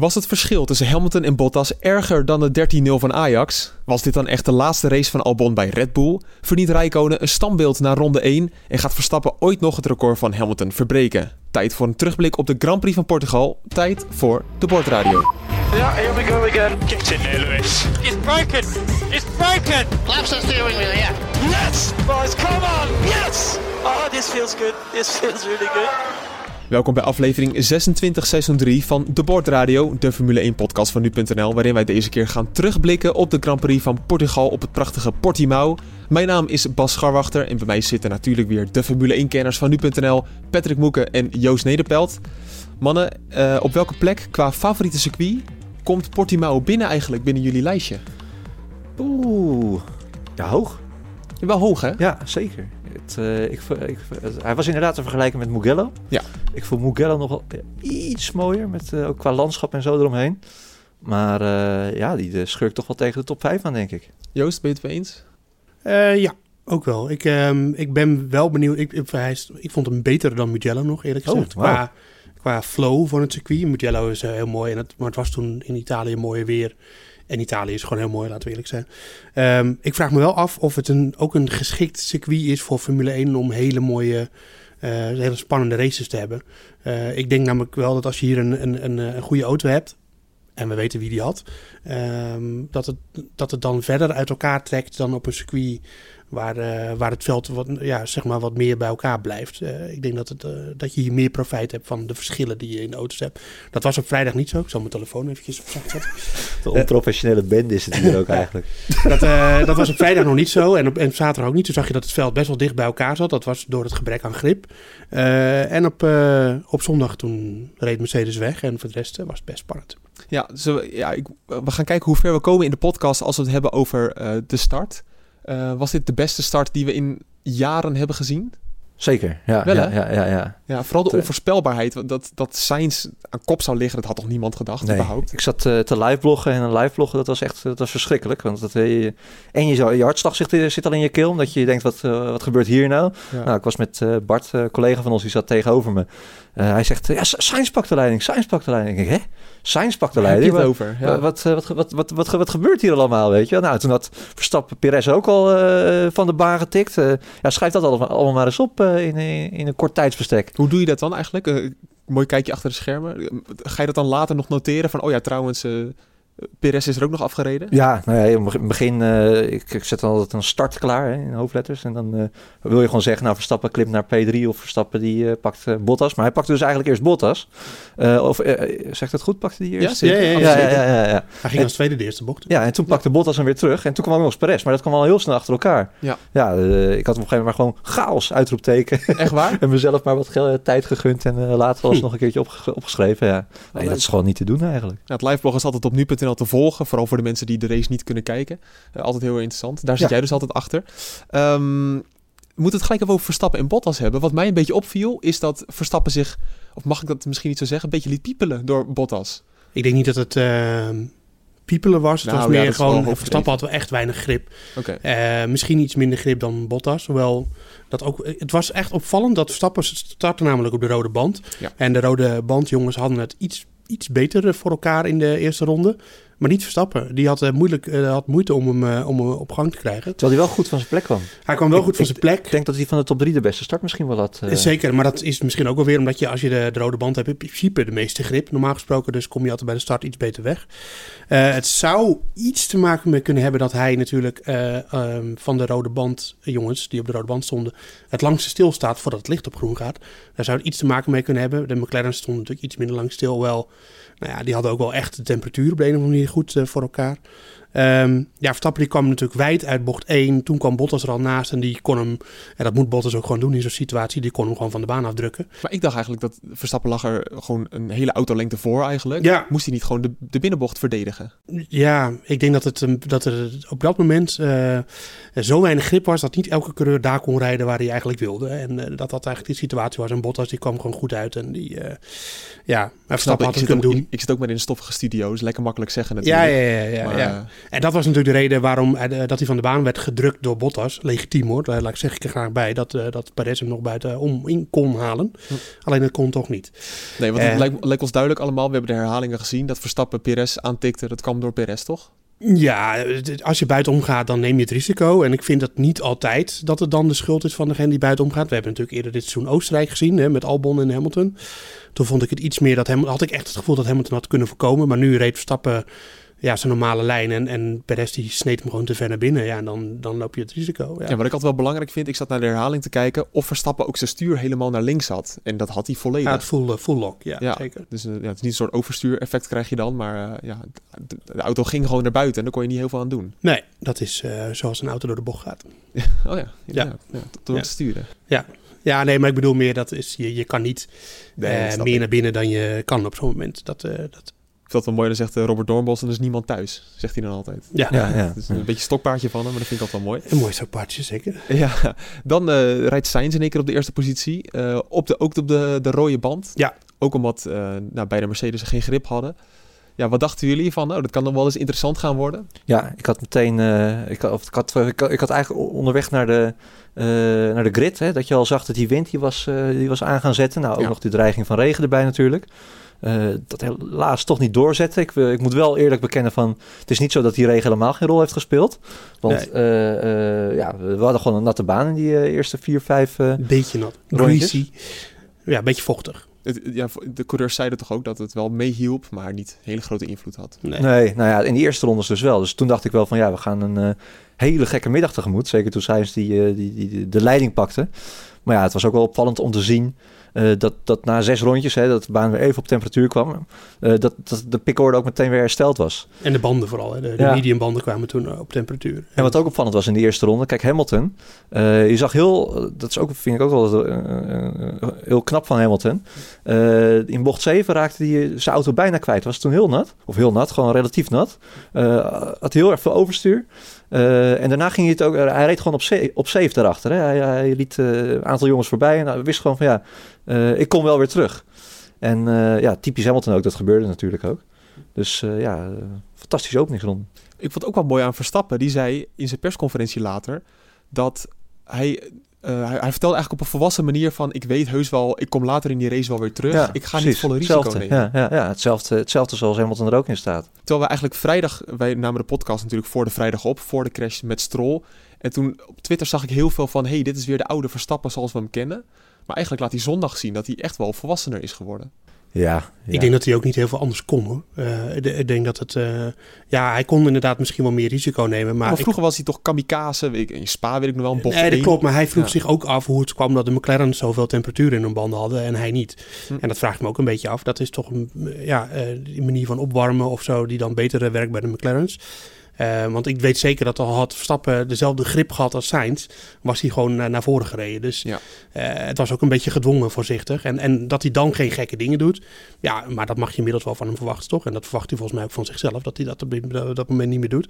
Was het verschil tussen Hamilton en Bottas erger dan de 13-0 van Ajax? Was dit dan echt de laatste race van Albon bij Red Bull? Verdient Rijkonen een standbeeld na ronde 1 en gaat Verstappen ooit nog het record van Hamilton verbreken? Tijd voor een terugblik op de Grand Prix van Portugal. Tijd voor de Bordradio. Yeah, here we go again. Get in there, Lewis. It's broken! It's broken! Laps the steering wheel, yeah. Yes, boys, come on. Yes. Oh, this feels good. This feels really good. Welkom bij aflevering 26 seizoen 3 van De Bordradio, de Formule 1 podcast van nu.nl, waarin wij deze keer gaan terugblikken op de Grand Prix van Portugal op het prachtige Portimao. Mijn naam is Bas Scharwachter en bij mij zitten natuurlijk weer de Formule 1 kenners van nu.nl, Patrick Moeken en Joost Nederpelt. Mannen, eh, op welke plek qua favoriete circuit komt Portimao binnen eigenlijk binnen jullie lijstje? Oeh, ja, hoog. Wel hoog hè? Ja, zeker. Eh, ik, ik, hij was inderdaad te vergelijken met Mugello. Ja. Ik vond Mugello nog wel iets mooier, met, eh, ook qua landschap en zo eromheen. Maar eh, ja, die uh, schurkt toch wel tegen de top 5 aan, denk ik. Joost, ben je het mee eens? Eh, ja, ook wel. Ik, ehm, ik ben wel benieuwd. Ik, ik, hij is- ik vond hem beter dan Mugello nog, eerlijk Oh, gezegd. qua, qua flow van het circuit. Mugello is heel mooi, en het, maar het was toen in Italië mooier weer. En Italië is gewoon heel mooi, laten we eerlijk zijn. Ehm, ik vraag me wel af of het een, ook een geschikt circuit is voor Formule 1 om hele mooie, eh, hele spannende races te hebben. Eh, ik denk namelijk wel dat als je hier een, een, een, een goede auto hebt, en we weten wie die had, ehm, dat, het, dat het dan verder uit elkaar trekt dan op een circuit waar, eh, waar het veld wat, ja, zeg maar wat meer bij elkaar blijft. Eh, ik denk dat, het, eh, dat je hier meer profijt hebt van de verschillen die je in de auto's hebt. Dat was op vrijdag niet zo. Ik zal mijn telefoon eventjes op zacht zetten. De onprofessionele band is het hier ook eigenlijk. Dat, eh, dat was op vrijdag nog niet zo en op, en op zaterdag ook niet. Toen zag je dat het veld best wel dicht bij elkaar zat. Dat was door het gebrek aan grip. Eh, en op, eh, op zondag toen reed Mercedes weg en voor de rest was het best spannend. Ja, dus we, ja ik, we gaan kijken hoe ver we komen in de podcast als we het hebben over eh, de start. Eh, was dit de beste start die we in jaren hebben gezien? Zeker, ja. Wel, ja, ja, ja, ja. Ja, vooral de onvoorspelbaarheid. want Dat, dat Sainz aan kop zou liggen, dat had toch niemand gedacht Nee, überhaupt? ik zat eh, te livebloggen en een livebloggen, dat was echt dat was verschrikkelijk. Want dat, eh, je- en je, zou- je hartslag zit, zit al in je keel, omdat je denkt, wat, eh, wat gebeurt hier nou? Ja. Nou, ik was met eh, Bart, eh, collega van ons, die zat tegenover me. Eh, hij zegt, ja, Sainz pakt de leiding, Sainz pakt de leiding. Ik denk, hè? Sainz pakt de Waar heb je leiding? het Wat, over? Ja. wat, eh, wat, wat, wat, wat, wat gebeurt hier allemaal, weet je? Nou, toen had Verstappen Perez ook al eh, van de baan getikt. Eh, ja, schrijf dat allemaal, allemaal maar eens op eh, in, in, in een kort tijdsbestek. Hoe doe je dat dan eigenlijk? Eh, mooi kijkje achter de schermen. Ga je dat dan later nog noteren van, oh ja, trouwens, eh Perez is er ook nog afgereden? Ja, nou ja, in het begin, eh, ik, ik zet altijd een start klaar hè, in hoofdletters. En dan eh, wil je gewoon zeggen, nou Verstappen klimt naar P3 of Verstappen die eh, pakt Bottas. Maar hij pakte dus eigenlijk eerst Bottas. Eh, of zegt het goed, pakte die eerst? Ja. Ja, ja, Ja, ja. Hij ging als tweede de eerste bocht. Ja, en toen pakte Bottas hem weer terug. En toen kwam ook nog eens Perez. Maar dat kwam al heel snel achter elkaar. Ja. Ja, ik had op een gegeven moment maar gewoon chaos uitroepteken. Echt waar? en mezelf maar wat tijd gegund. En eh, later was nog een keertje opge- opgeschreven. Ja. Nee, dat is gewoon niet te doen eigenlijk. Ja, het liveblog is altijd op nu.nl te volgen. Vooral voor de mensen die de race niet kunnen kijken. Eh, altijd heel interessant. Daar zit Ja. jij dus altijd achter. We moeten het gelijk even over Verstappen en Bottas hebben. Wat mij een beetje opviel, is dat Verstappen zich, of mag ik dat misschien niet zo zeggen, een beetje liet piepelen door Bottas. Ik denk niet dat het ehm, piepelen was. Het Nou, was meer gewoon. Verstappen had wel echt weinig grip. Eh, misschien iets minder grip dan Bottas. Hoewel dat ook. Het was echt opvallend dat Verstappen startte namelijk op de rode band. Ja. En de rode bandjongens hadden het iets, iets beter voor elkaar in de eerste ronde. Maar niet Verstappen. Die had, eh, moeilijk, eh, had moeite om hem, eh, om hem op gang te krijgen. Terwijl hij wel goed van zijn plek kwam. Hij kwam wel Ik- goed van ik- zijn plek. Ik denk dat hij van de top 3 de beste start misschien wel had. Zeker, maar dat is misschien ook wel weer omdat je als je de, de rode band hebt, in principe de meeste grip. Normaal gesproken, dus kom je altijd bij de start iets beter weg. Het zou iets te maken mee kunnen hebben dat hij natuurlijk eh, ehm, van de rode band, jongens die op de rode band stonden, het langste stilstaat voordat het licht op groen gaat. Daar zou het iets te maken mee kunnen hebben. De McLaren stond natuurlijk iets minder lang stil. Wel, nou ja, die hadden ook wel echt de temperatuur op de een of andere manier goed eh, voor elkaar. Ehm, ja, Verstappen die kwam natuurlijk wijd uit bocht 1. Toen kwam Bottas er al naast en die kon hem, en dat moet Bottas ook gewoon doen in zo'n situatie, die kon hem gewoon van de baan afdrukken. Maar ik dacht eigenlijk dat Verstappen lag er gewoon een hele autolengte voor eigenlijk. Ja. Moest hij niet gewoon de, de binnenbocht verdedigen? Ja, ik denk dat, het, dat er op dat moment eh, zo weinig grip was dat niet elke coureur daar kon rijden waar hij eigenlijk wilde. En eh, dat dat eigenlijk die situatie was. En Bottas die kwam gewoon goed uit en die, eh, ja, Verstappen had het kunnen ook, doen. ik, ik zit ook maar in een stoffige studio, dus lekker makkelijk zeggen Ja, natuurlijk. ja, ja. ja, Maar, ja. Eh, En dat was natuurlijk de reden waarom eh, dat hij van de baan werd gedrukt door Bottas. Legitiem hoor, daar laat ik zeg ik er graag bij. Dat, eh dat Perez hem nog buiten om in kon halen. Hm. Alleen dat kon toch niet. nee, want het eh, lijkt, lijkt ons duidelijk allemaal. We hebben de herhalingen gezien dat Verstappen Perez aantikte. Dat kwam door Perez, toch? Ja, als je buitenom gaat, dan neem je het risico. En ik vind dat niet altijd dat het dan de schuld is van degene die buitenom gaat. We hebben natuurlijk eerder dit seizoen Oostenrijk gezien hè, met Albon en Hamilton. Toen vond ik het iets meer dat hem, had ik echt het gevoel dat Hamilton had kunnen voorkomen. Maar nu reed Verstappen ja, zijn normale lijn en, en Perez die sneed hem gewoon te ver naar binnen. Ja, en dan, dan loop je het risico. Ja. Ja. wat ik altijd wel belangrijk vind, ik zat naar de herhaling te kijken of Verstappen ook zijn stuur helemaal naar links had. En dat had hij volledig. Ja, het full, full lock, ja, Ja. zeker. Dus eh, ja, het is niet een soort overstuur-effect krijg je dan, maar eh, ja, de, de auto ging gewoon naar buiten en daar kon je niet heel veel aan doen. Nee, dat is eh, zoals een auto door de bocht gaat. Oh ja. Ja. door Ja. te sturen. Ja, nee, maar ik bedoel meer, dat is, je, je kan niet Nee, meer naar binnen dan je kan op zo'n moment. Dat, dat, vind dat wel mooi, dan zegt eh, Robert Doornbos, en er is niemand thuis, zegt hij dan altijd. ja, Ja, ja. Het is een beetje een stokpaardje van hem, maar dat vind ik altijd wel mooi. een mooi stokpaardje, zeker. Ja, dan eh, rijdt Sainz in één keer op de eerste positie. eh, op de, ook op de, de rode band. Ja. Ook omdat eh nou, bij de Mercedes geen grip hadden. Ja, wat dachten jullie van, nou, dat kan nog wel eens interessant gaan worden? Ja, ik had meteen. eh, ik, had, of ik, had, ik, had, ik had eigenlijk onderweg naar de, eh, naar de grid. Hè, dat je al zag dat die wind die was, eh, die was aan gaan zetten. Nou, ook Ja. nog de dreiging van regen erbij natuurlijk. Eh, dat helaas toch niet doorzetten. Ik, eh, ik moet wel eerlijk bekennen van... Het is niet zo dat die regen helemaal geen rol heeft gespeeld. Want Nee. eh, eh, ja, we hadden gewoon een natte baan in die eh, eerste vier, vijf... eh, Een beetje nat. Greasy. Ja, een beetje vochtig. Het, ja, de coureurs zeiden toch ook dat het wel meehielp, maar niet hele grote invloed had. Nee. Nee, nou ja, in die eerste rondes dus wel. Dus toen dacht ik wel van ja, we gaan een hele gekke middag tegemoet. Zeker toen Sainz die, eh, die, die, die de leiding pakte. Maar ja, het was ook wel opvallend om te zien eh, dat, dat na zes rondjes, hè, dat de baan weer even op temperatuur kwam, eh, dat, dat de pickorde ook meteen weer hersteld was. En de banden vooral. Hè. De, de Ja. medium banden kwamen toen eh, op temperatuur. En wat ook opvallend was in de eerste ronde, kijk Hamilton, je zag heel, dat is ook, vind ik ook wel heel knap van Hamilton. In bocht 7 raakte hij zijn auto bijna kwijt. Was toen heel nat, of heel nat, gewoon relatief nat. Had heel erg veel overstuur. Eh, en daarna ging hij het ook, hij reed gewoon op, safe, op daarachter. Hij, liet eh, een aantal jongens voorbij en hij wist gewoon van ja, eh, ik kom wel weer terug. En ja, typisch Hamilton ook, dat gebeurde natuurlijk ook. Dus ja, fantastische openingsronde. Ik vond het ook wel mooi aan Verstappen. Die zei in zijn persconferentie later dat hij, eh, hij, hij vertelde eigenlijk op een volwassen manier van... ik weet heus wel, ik kom later in die race wel weer terug. ik ga niet volle risico Hetzelfde, nemen. Ja, ja, ja hetzelfde, hetzelfde zoals Hamilton er ook in staat. Terwijl we eigenlijk vrijdag, wij namen de podcast natuurlijk voor de vrijdag op, voor de crash met Stroll. En toen op Twitter zag ik heel veel van, hey, dit is weer de oude Verstappen zoals we hem kennen. Maar eigenlijk laat hij zondag zien dat hij echt wel volwassener is geworden. Ja, Ik denk dat hij ook niet heel veel anders kon hoor. Eh, ik, ik denk dat het... eh, ja, hij kon inderdaad misschien wel meer risico nemen. Maar, Maar, ik- vroeger was hij toch kamikaze, weet ik, in Spa weet ik nog wel, een bocht Nee, dat één. klopt. Maar hij vroeg Ja. zich ook af hoe het kwam dat de McLaren zoveel temperatuur in hun banden hadden en hij niet. Hm. En dat vraag ik me ook een beetje af. Dat is toch een ja, eh, die manier van opwarmen of zo die dan beter werkt bij de McLaren's. Eh, want ik weet zeker dat al had Verstappen dezelfde grip gehad als Sainz, was hij gewoon naar, naar voren gereden. Dus Ja. eh, het was ook een beetje gedwongen voorzichtig. En, en dat hij dan geen gekke dingen doet, ja, maar dat mag je inmiddels wel van hem verwachten, toch? En dat verwacht hij volgens mij ook van zichzelf, dat hij dat op dat- moment niet meer doet.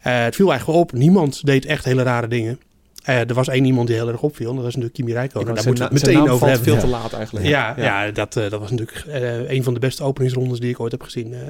Eh, het viel eigenlijk op, niemand deed echt hele rare dingen. Eh, er was één iemand die heel erg opviel, en dat was natuurlijk Kimi Räikkönen. Ja, Daar moeten we het meteen over valt hebben. veel te laat eigenlijk. Ja, ja. dat, eh, dat was natuurlijk eh, een van de beste openingsrondes die ik ooit heb gezien. Eh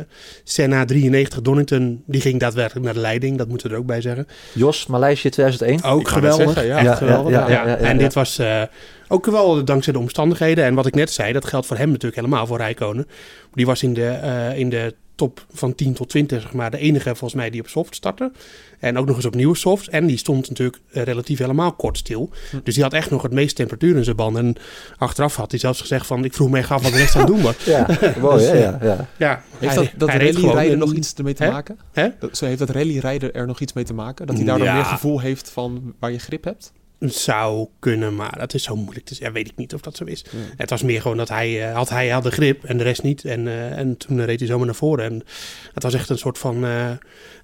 Senna 93, Donington, die ging daadwerkelijk naar de leiding. Dat moeten we er ook bij zeggen. Jos, Maleisië 2001. Ook geweldig. zeggen, ja. echt geweldig. ja, en dit was eh, ook wel dankzij de omstandigheden. En wat ik net zei, dat geldt voor hem natuurlijk helemaal voor Rijkonen. Die was in de, eh, in de top van 10 tot 20, zeg maar de enige volgens mij die op soft startte. En ook nog eens op nieuwe softs. En die stond natuurlijk eh, relatief helemaal kort stil. Hm. Dus die had echt nog het meest temperatuur in zijn banden. En achteraf had hij zelfs gezegd van... ik vroeg me echt af wat de rest aan het doen was. Ja, mooi Dus, eh, Ja, ja. Ja, Heeft hij- dat, rallyrijden en- nog iets ermee te Hè? maken? Hè? Dat, zo heeft dat rallyrijden er nog iets mee te maken? Dat hij daardoor Ja. meer gevoel heeft van waar je grip hebt? Zou kunnen, maar dat is zo moeilijk. Dus ja, weet ik niet of dat zo is. Het was meer gewoon dat hij eh, had, hij had de grip en de rest niet. En, eh, en toen reed hij zomaar naar voren. En het was echt een soort van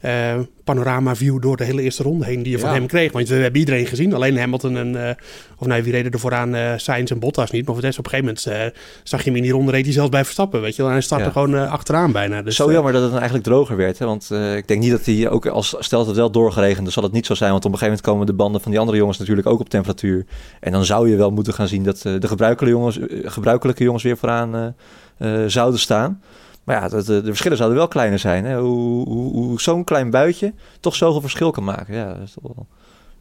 eh, panorama view door de hele eerste ronde heen die je van hem kreeg. Want we hebben iedereen gezien. Alleen Hamilton en, of nee, wie reden er vooraan? Sainz en Bottas niet. Maar voor de rest op een gegeven moment zag je hem in die ronde reed hij zelfs bij Verstappen. Weet je. En hij startte Ja. gewoon achteraan bijna. Dus, Zo jammer dat het dan eigenlijk droger werd. Hè? Want ik denk niet dat hij ook als stelt het wel doorgeregend, dan zal het niet zo zijn. Want op een gegeven moment komen de banden van die andere jongens natuurlijk ook op temperatuur. En dan zou je wel moeten gaan zien dat eh, de gebruikelijke jongens, eh, gebruikelijke jongens weer vooraan eh, zouden staan. Maar ja, dat, de, verschillen zouden wel kleiner zijn. Hè? Hoe, hoe, hoe zo'n klein buitje toch zoveel verschil kan maken. Ja, dat is toch wel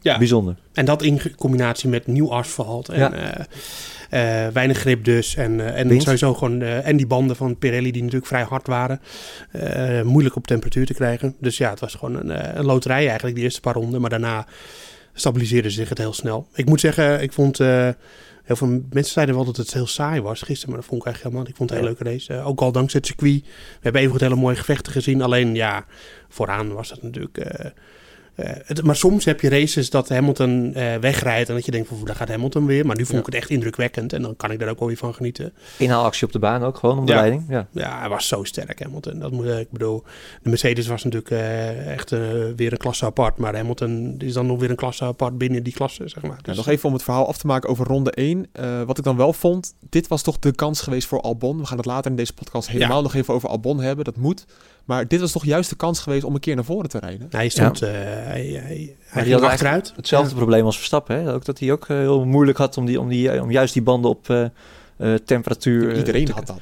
Ja. bijzonder. En dat in combinatie met nieuw asfalt en Ja. weinig grip dus. En, eh, en Wind. sowieso gewoon... en die banden van Pirelli die natuurlijk vrij hard waren. moeilijk op temperatuur te krijgen. Dus ja, het was gewoon een, een loterij eigenlijk die eerste paar ronden. Maar daarna stabiliseerde zich het heel snel. Ik moet zeggen, ik vond... eh, Heel veel mensen zeiden wel dat het heel saai was gisteren, maar dat vond ik eigenlijk helemaal niet. Ik vond het een hele leuke race. Eh, ook al dankzij het circuit. We hebben even hele mooie gevechten gezien. Alleen ja, vooraan was dat natuurlijk... eh, het- maar soms heb je races dat Hamilton eh, wegrijdt en dat je denkt van daar gaat Hamilton weer. Maar nu vond ik het echt indrukwekkend en dan kan ik daar ook wel weer van genieten. Inhaalactie op de baan ook, gewoon om de Ja. leiding. Ja. Ja, hij was zo sterk Hamilton. Dat moet, eh, ik bedoel, de Mercedes was natuurlijk eh, echt weer een klasse apart. Maar Hamilton is dan nog weer een klasse apart binnen die klasse, zeg maar. Ja, Dus, nog even om het verhaal af te maken over ronde 1. Eh, wat ik dan wel vond, dit was toch de kans geweest voor Albon. We gaan het later in deze podcast helemaal Ja. nog even over Albon hebben. Dat moet. Maar dit was toch juist de kans geweest om een keer naar voren te rijden. hij stond, eh, hij, hij, ging achteruit. Hetzelfde probleem als Verstappen. Hè? Ook dat hij ook eh, heel moeilijk had om, die, om, die, om juist die banden op eh, eh, temperatuur... eh, Iedereen te- had dat.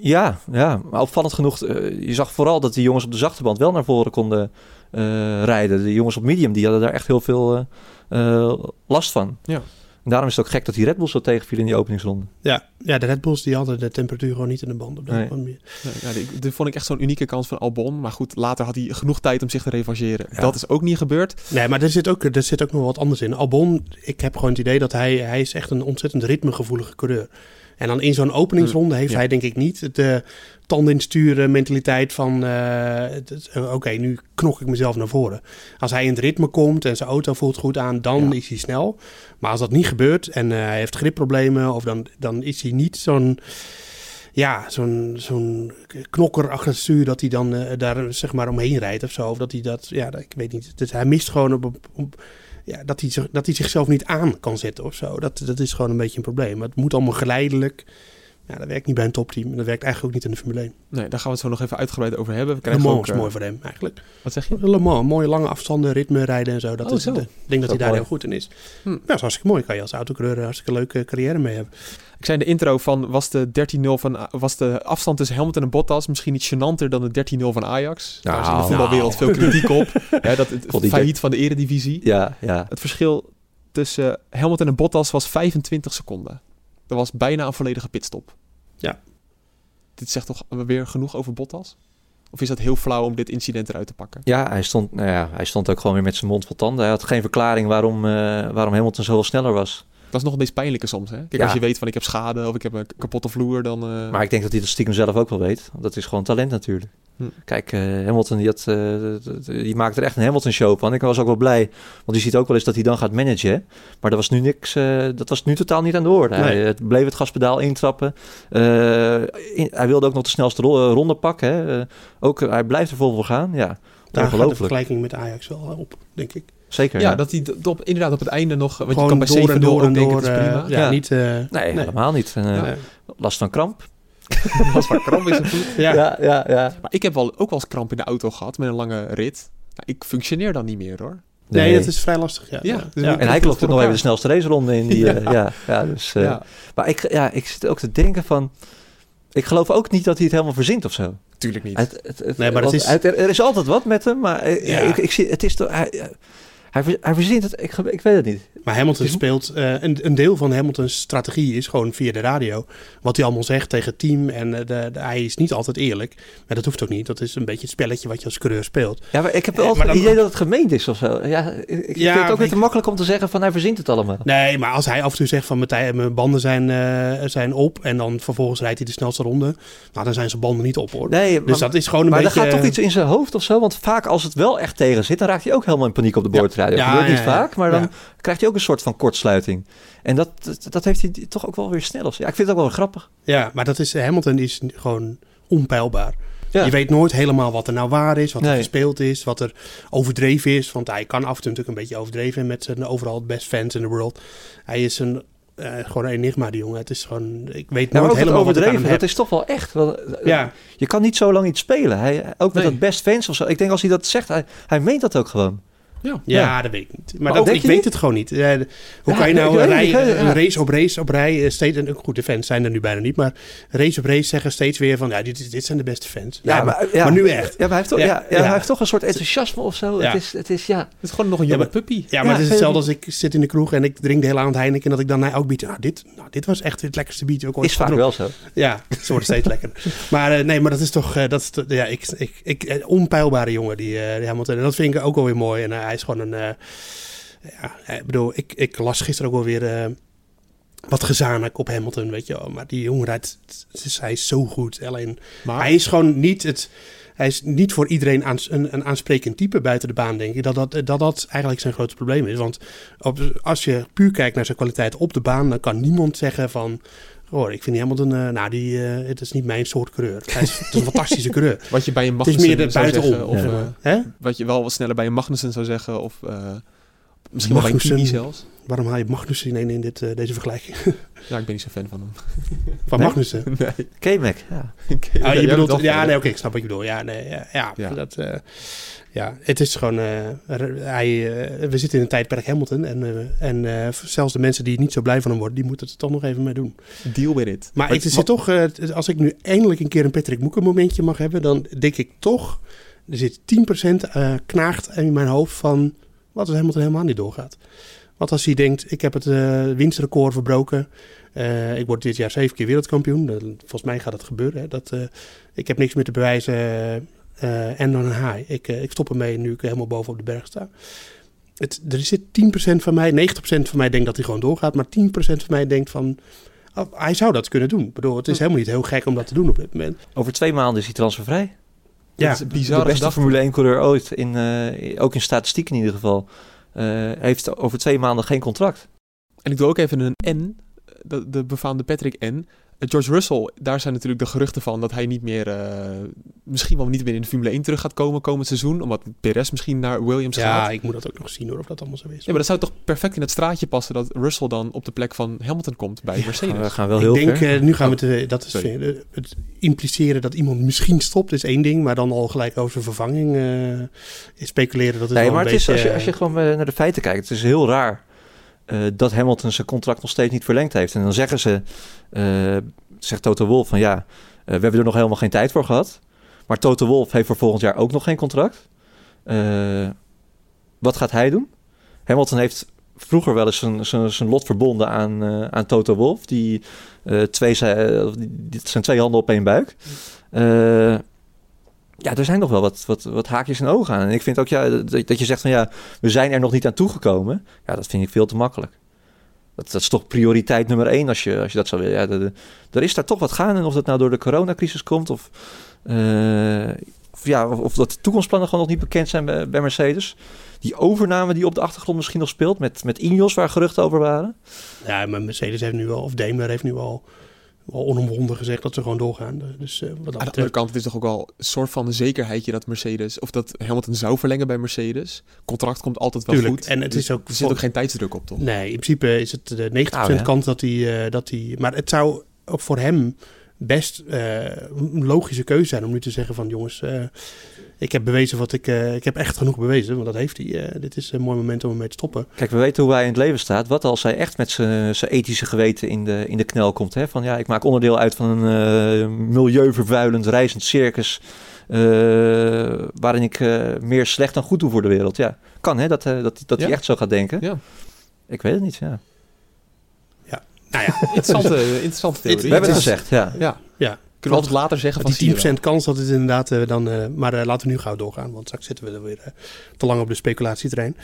Ja, ja, maar opvallend genoeg. eh, je zag vooral dat die jongens op de zachte band wel naar voren konden eh, rijden. De jongens op medium, die hadden daar echt heel veel eh, eh, last van. Ja. En daarom is het ook gek dat die Red Bull zo tegenviel in die openingsronde. Ja, ja, de Red Bulls die hadden de temperatuur gewoon niet in de band. Op dat Nee. moment. Nee, ja, dit, dit vond ik echt zo'n unieke kans van Albon. Maar goed, later had hij genoeg tijd om zich te revancheren. Ja. Dat is ook niet gebeurd. Nee, maar er zit, ook, er zit ook nog wat anders in. Albon, ik heb gewoon het idee dat hij, hij is echt een ontzettend ritmegevoelige coureur. En dan in zo'n openingsronde heeft Ja. hij denk ik niet de tanden in sturen mentaliteit van... eh, eh, Oké, nu knok ik mezelf naar voren. Als hij in het ritme komt en zijn auto voelt goed aan, dan Ja. is hij snel. Maar als dat niet gebeurt en eh, hij heeft gripproblemen... of dan, dan is hij niet zo'n... Ja, zo'n zo'n knokker achter het stuur dat hij dan daar zeg maar omheen rijdt of zo. Of dat hij dat, ja, ik weet niet. Dus hij mist gewoon op, op, op- ja, dat, hij, zich- dat hij zichzelf niet aan kan zetten of zo. Dat, dat is gewoon een beetje een probleem. Maar het moet allemaal geleidelijk. Ja, dat werkt niet bij een topteam. En dat werkt eigenlijk ook niet in de Formule 1. Nee, daar gaan we het zo nog even uitgebreid over hebben. We Le krijgen Mans ook, is eh, mooi voor hem eigenlijk. Wat zeg je? Le Mans, mooie lange afstanden, ritme rijden en zo. Dat Oh, is, zo. Ik denk dat hij daar mooi. heel goed in is. Hm. Ja, dat is hartstikke mooi. Kan je als autocoureur een hartstikke leuke carrière mee hebben. Ik zei in de intro van, was de 13-0 van, was de afstand tussen Hamilton en Bottas misschien niet gênanter dan de 13-0 van Ajax? Daar is in de Nou. voetbalwereld veel kritiek op. Ja, dat het God, failliet van de eredivisie. Ja, ja. Het verschil tussen Hamilton en Bottas was 25 seconden. Dat was bijna een volledige pitstop. Ja. Dit zegt toch weer genoeg over Bottas? Of is dat heel flauw om dit incident eruit te pakken? Ja, hij stond, nou ja, hij stond ook gewoon weer met zijn mond vol tanden. Hij had geen verklaring waarom, eh, waarom Hamilton zoveel sneller was. Dat is nog een beetje pijnlijke soms. Hè? Kijk, Ja. als je weet van ik heb schade of ik heb een kapotte vloer, dan... eh, Maar ik denk dat hij dat stiekem zelf ook wel weet. Dat is gewoon talent natuurlijk. Kijk, eh, Hamilton die, had, eh, die maakt er echt een Hamilton-show van. Ik was ook wel blij. Want je ziet ook wel eens dat hij dan gaat managen. hè. Maar dat was nu niks. eh, dat was nu totaal niet aan de orde. Hij Nee. bleef het gaspedaal intrappen. Eh, in- hij wilde ook nog de snelste ro- ronde pakken. Hè. Eh, ook, hij blijft er vol voor gaan. Ja, Daar gaat de vergelijking met Ajax wel op, denk ik. Zeker. ja, Ja, dat hij op, inderdaad op het einde nog... Want je Gewoon kan bij 7-0 door en door en ook denken, door. prima. ja, Ja. niet... eh, nee, helemaal niet. Eh. Last van kramp. was maar kramp zijn voet. Ja. ja, ja. ja. Maar ik heb wel, ook wel eens kramp in de auto gehad met een lange rit. Nou, ik functioneer dan niet meer hoor. Nee, dat is vrij lastig. Ja, Ja, ja. dus Ja. En hij klopt voor nog even de snelste raceronde in. Die, eh, ja. Ja, dus, eh, ja, Maar ik, ja, ik zit ook te denken van... Ik geloof ook niet dat hij het helemaal verzint of zo. tuurlijk niet. Het, het, het- Nee, maar het is- het- er, er is altijd wat met hem, maar eh, Ja. ik, ik zie, het is toch... Hij, hij, ver- hij verzint het, ik, ik weet het niet. Maar Hamilton is- speelt, eh, een, een deel van Hamilton's strategie is gewoon via de radio. Wat hij allemaal zegt tegen het team. En eh, de, de- hij is niet altijd eerlijk. Maar dat hoeft ook niet. Dat is een beetje het spelletje wat je als coureur speelt. Ja, maar ik heb Eh, altijd maar het idee dat het gemeend is of zo. Ja, ik ik Ja, vind het ook weer te makkelijk om te zeggen van hij verzint het allemaal. Nee, maar als hij af en toe zegt van mijn banden zijn, eh, zijn op. En dan vervolgens rijdt hij de snelste ronde. Nou, dan zijn zijn banden niet op hoor. Nee, dus dat is gewoon een maar beetje... er gaat toch iets in zijn hoofd of zo? Want vaak als het wel echt tegen zit, dan raakt hij ook helemaal in paniek op de boordrijd. Radio. Ja, gebeurt niet vaak, maar dan krijgt hij ook een soort van kortsluiting. En dat, dat, dat heeft hij toch ook wel weer snel. Ja, ik vind het ook wel grappig. Ja, maar dat is, Hamilton is gewoon onpeilbaar. Ja. Je weet nooit helemaal wat er nou waar is, wat er Nee. gespeeld is, wat er overdreven is. Want hij kan af en toe natuurlijk een beetje overdreven met zijn overal best fans in the world. Hij is een, eh, gewoon een enigma, die jongen. Het is gewoon, ik weet Ja, nooit helemaal wat overdreven, dat heb. is toch wel echt. Eh, Ja, Je kan niet zo lang iets spelen. Hij, ook met Nee. dat best fans of zo. Ik denk als hij dat zegt, hij, hij meent dat ook gewoon. Ja. ja, dat weet ik niet. Maar, Maar dat, ik weet niet? het gewoon niet. Hoe Ja, kan je nou een, rij- een race op race op rij eh, steeds... En goed, de fans zijn er nu bijna niet, maar race op race zeggen steeds weer van... Ja, dit, dit zijn de beste fans. Ja, maar, maar nu echt. Ja, maar hij heeft toch, Ja, hij heeft toch een soort enthousiasme of zo. Het, is, het is, ja. Het is gewoon nog een jonge puppy. Ja, maar het is hetzelfde als ik zit in de kroeg en ik drink de hele avond Heineken... en dat ik dan elk biertje... Nou, dit, nou, dit was echt het lekkerste biertje. Ook ooit Is vaak wel zo. Ja, ze worden steeds lekker. Maar eh, nee, maar dat is toch... eh, dat is, ja, ik, ik, ik, onpeilbare jongen, die, Hamilton. En dat vind ik ook wel weer mooi. En hij is gewoon een... eh, ja, ik bedoel, ik, ik las gisteren ook wel weer... eh, wat gezanik op Hamilton, weet je wel. Maar die jongen, het is, hij is zo goed. Alleen, Maar hij is gewoon niet het... Hij is niet voor iedereen aans- een, een aansprekend type buiten de baan, denk ik. Dat dat, dat dat eigenlijk zijn grootste probleem is. Want op, als je puur kijkt naar zijn kwaliteit op de baan, dan kan niemand zeggen van... Oh, ik vind die Hamilton, eh nou, die, eh, het is niet mijn soort coureur. Hij is, het is een fantastische coureur. wat je bij een Het is Magnussen meer zou buitenom. zeggen, of Ja. eh, Hè? wat je wel wat sneller bij een Magnussen zou zeggen, of eh, misschien wel bij een Magnussen. Kimi zelfs. Waarom haal je Magnussen in, in dit, deze vergelijking? Ja, ik ben niet zo fan van hem. Van Nee? Magnussen. nee. K-Mac, ja. Oké, Ah, je bent bedoelt, ja, nee, oké, ik snap wat je bedoelt. Ja, nee, ja, ja, Ja. Dat, eh, ja het is gewoon, eh, hij, eh, we zitten in een tijdperk Hamilton en, eh, en zelfs de mensen die niet zo blij van hem worden, die moeten het er toch nog even mee doen. Deal with it. Maar ik zit toch, als ik nu eindelijk een keer een Patrick Moeken momentje mag hebben, dan denk ik toch, er zit 10% eh, knaagt in mijn hoofd van, wat als Hamilton helemaal niet doorgaat? Wat als hij denkt, ik heb het winstrecord verbroken, ik word dit jaar zeven keer wereldkampioen. Dat- volgens mij gaat het gebeuren. Hè? Dat, ik heb niks meer te bewijzen en dan een haai. Ik, eh, ik stop ermee nu ik helemaal boven op de berg sta. Het, er zit 10% van mij, 90% van mij denkt dat hij gewoon doorgaat, maar 10% van mij denkt van, oh, hij zou dat kunnen doen. Ik bedoel, het is helemaal niet heel gek om dat te doen op dit moment. Over twee maanden is hij transfervrij. Ja, is een de beste gedachte. Formule 1 coureur ooit, in, eh, ook in statistiek in ieder geval, eh, heeft over twee maanden geen contract. En ik doe ook even een N, de, de befaamde Patrick N. Eh, George Russell, daar zijn natuurlijk de geruchten van dat hij niet meer, eh, misschien wel niet meer in de Formule 1 terug gaat komen komend seizoen. Omdat Perez misschien naar Williams ja, gaat. ik moet dat ook nog zien hoor, of dat allemaal zo is. Ja, maar dat zou toch perfect in het straatje passen dat Russell dan op de plek van Hamilton komt bij Mercedes. We gaan wel ik heel denk, ver. eh, nu gaan we het, dat is, Sorry. het impliceren dat iemand misschien stopt is één ding, maar dan al gelijk over zijn vervanging eh, speculeren, dat is Nee, wel maar een het is, beetje... als, je, als je gewoon naar de feiten kijkt, het is heel raar eh, dat Hamilton zijn contract nog steeds niet verlengd heeft. En dan zeggen ze, eh, zegt Toto Wolff van ja, eh, we hebben er nog helemaal geen tijd voor gehad. Maar Toto Wolff heeft voor volgend jaar ook nog geen contract. Wat gaat hij doen? Hamilton heeft vroeger wel eens zijn, zijn, zijn lot verbonden aan, aan Toto Wolff. Die, twee, zijn, zijn twee handen op één buik. Ja, er zijn nog wel wat, wat, wat haakjes en ogen aan. En ik vind ook ja, dat, je zegt van ja, we zijn er nog niet aan toegekomen. Ja, dat vind ik veel te makkelijk. Dat, dat is toch prioriteit nummer één als je, als je dat zou willen. Ja, er is daar toch wat gaan. En of dat nou door de coronacrisis komt of, eh, of, ja, of, dat de toekomstplannen gewoon nog niet bekend zijn bij, bij Mercedes. Die overname die op de achtergrond misschien nog speelt met, met Ineos waar geruchten over waren. Ja, maar Mercedes heeft nu al, of Daimler heeft nu al, al onomwonden gezegd dat ze gewoon doorgaan. Dus eh, wat dat Aan de betreft... andere kant, het is toch ook wel een soort van zekerheidje dat Mercedes, of dat Hamilton zou verlengen bij Mercedes. Contract komt altijd wel Tuurlijk, goed. en het Dus is ook er zit ook geen tijdsdruk op, toch? Nee, in principe is het de 90% Nou, ja. kans dat hij, eh, dat hij... Maar het zou ook voor hem best eh, een logische keuze zijn om nu te zeggen van... jongens, eh, ik heb bewezen wat ik... eh, ik heb echt genoeg bewezen, want dat heeft hij. Dit is een mooi moment om ermee te stoppen. Kijk, we weten hoe hij in het leven staat. Wat als hij echt met zijn zijn ethische geweten in de, in de knel komt? Hè? Van ja, ik maak onderdeel uit van een milieuvervuilend, reizend circus. waarin ik meer slecht dan goed doe voor de wereld. Ja, kan hè, dat, dat, dat hij echt zo gaat denken. Ja. Ik weet het niet, ja. Nou ja, Interessante, interessante theorie. We hebben het gezegd, ja. Ja. ja. Kunnen we altijd later zeggen van die 10% zie je wel. kans dat het inderdaad eh, dan... eh, maar eh, laten we nu gauw doorgaan, want straks zitten we er weer eh, te lang op de speculatieterrein.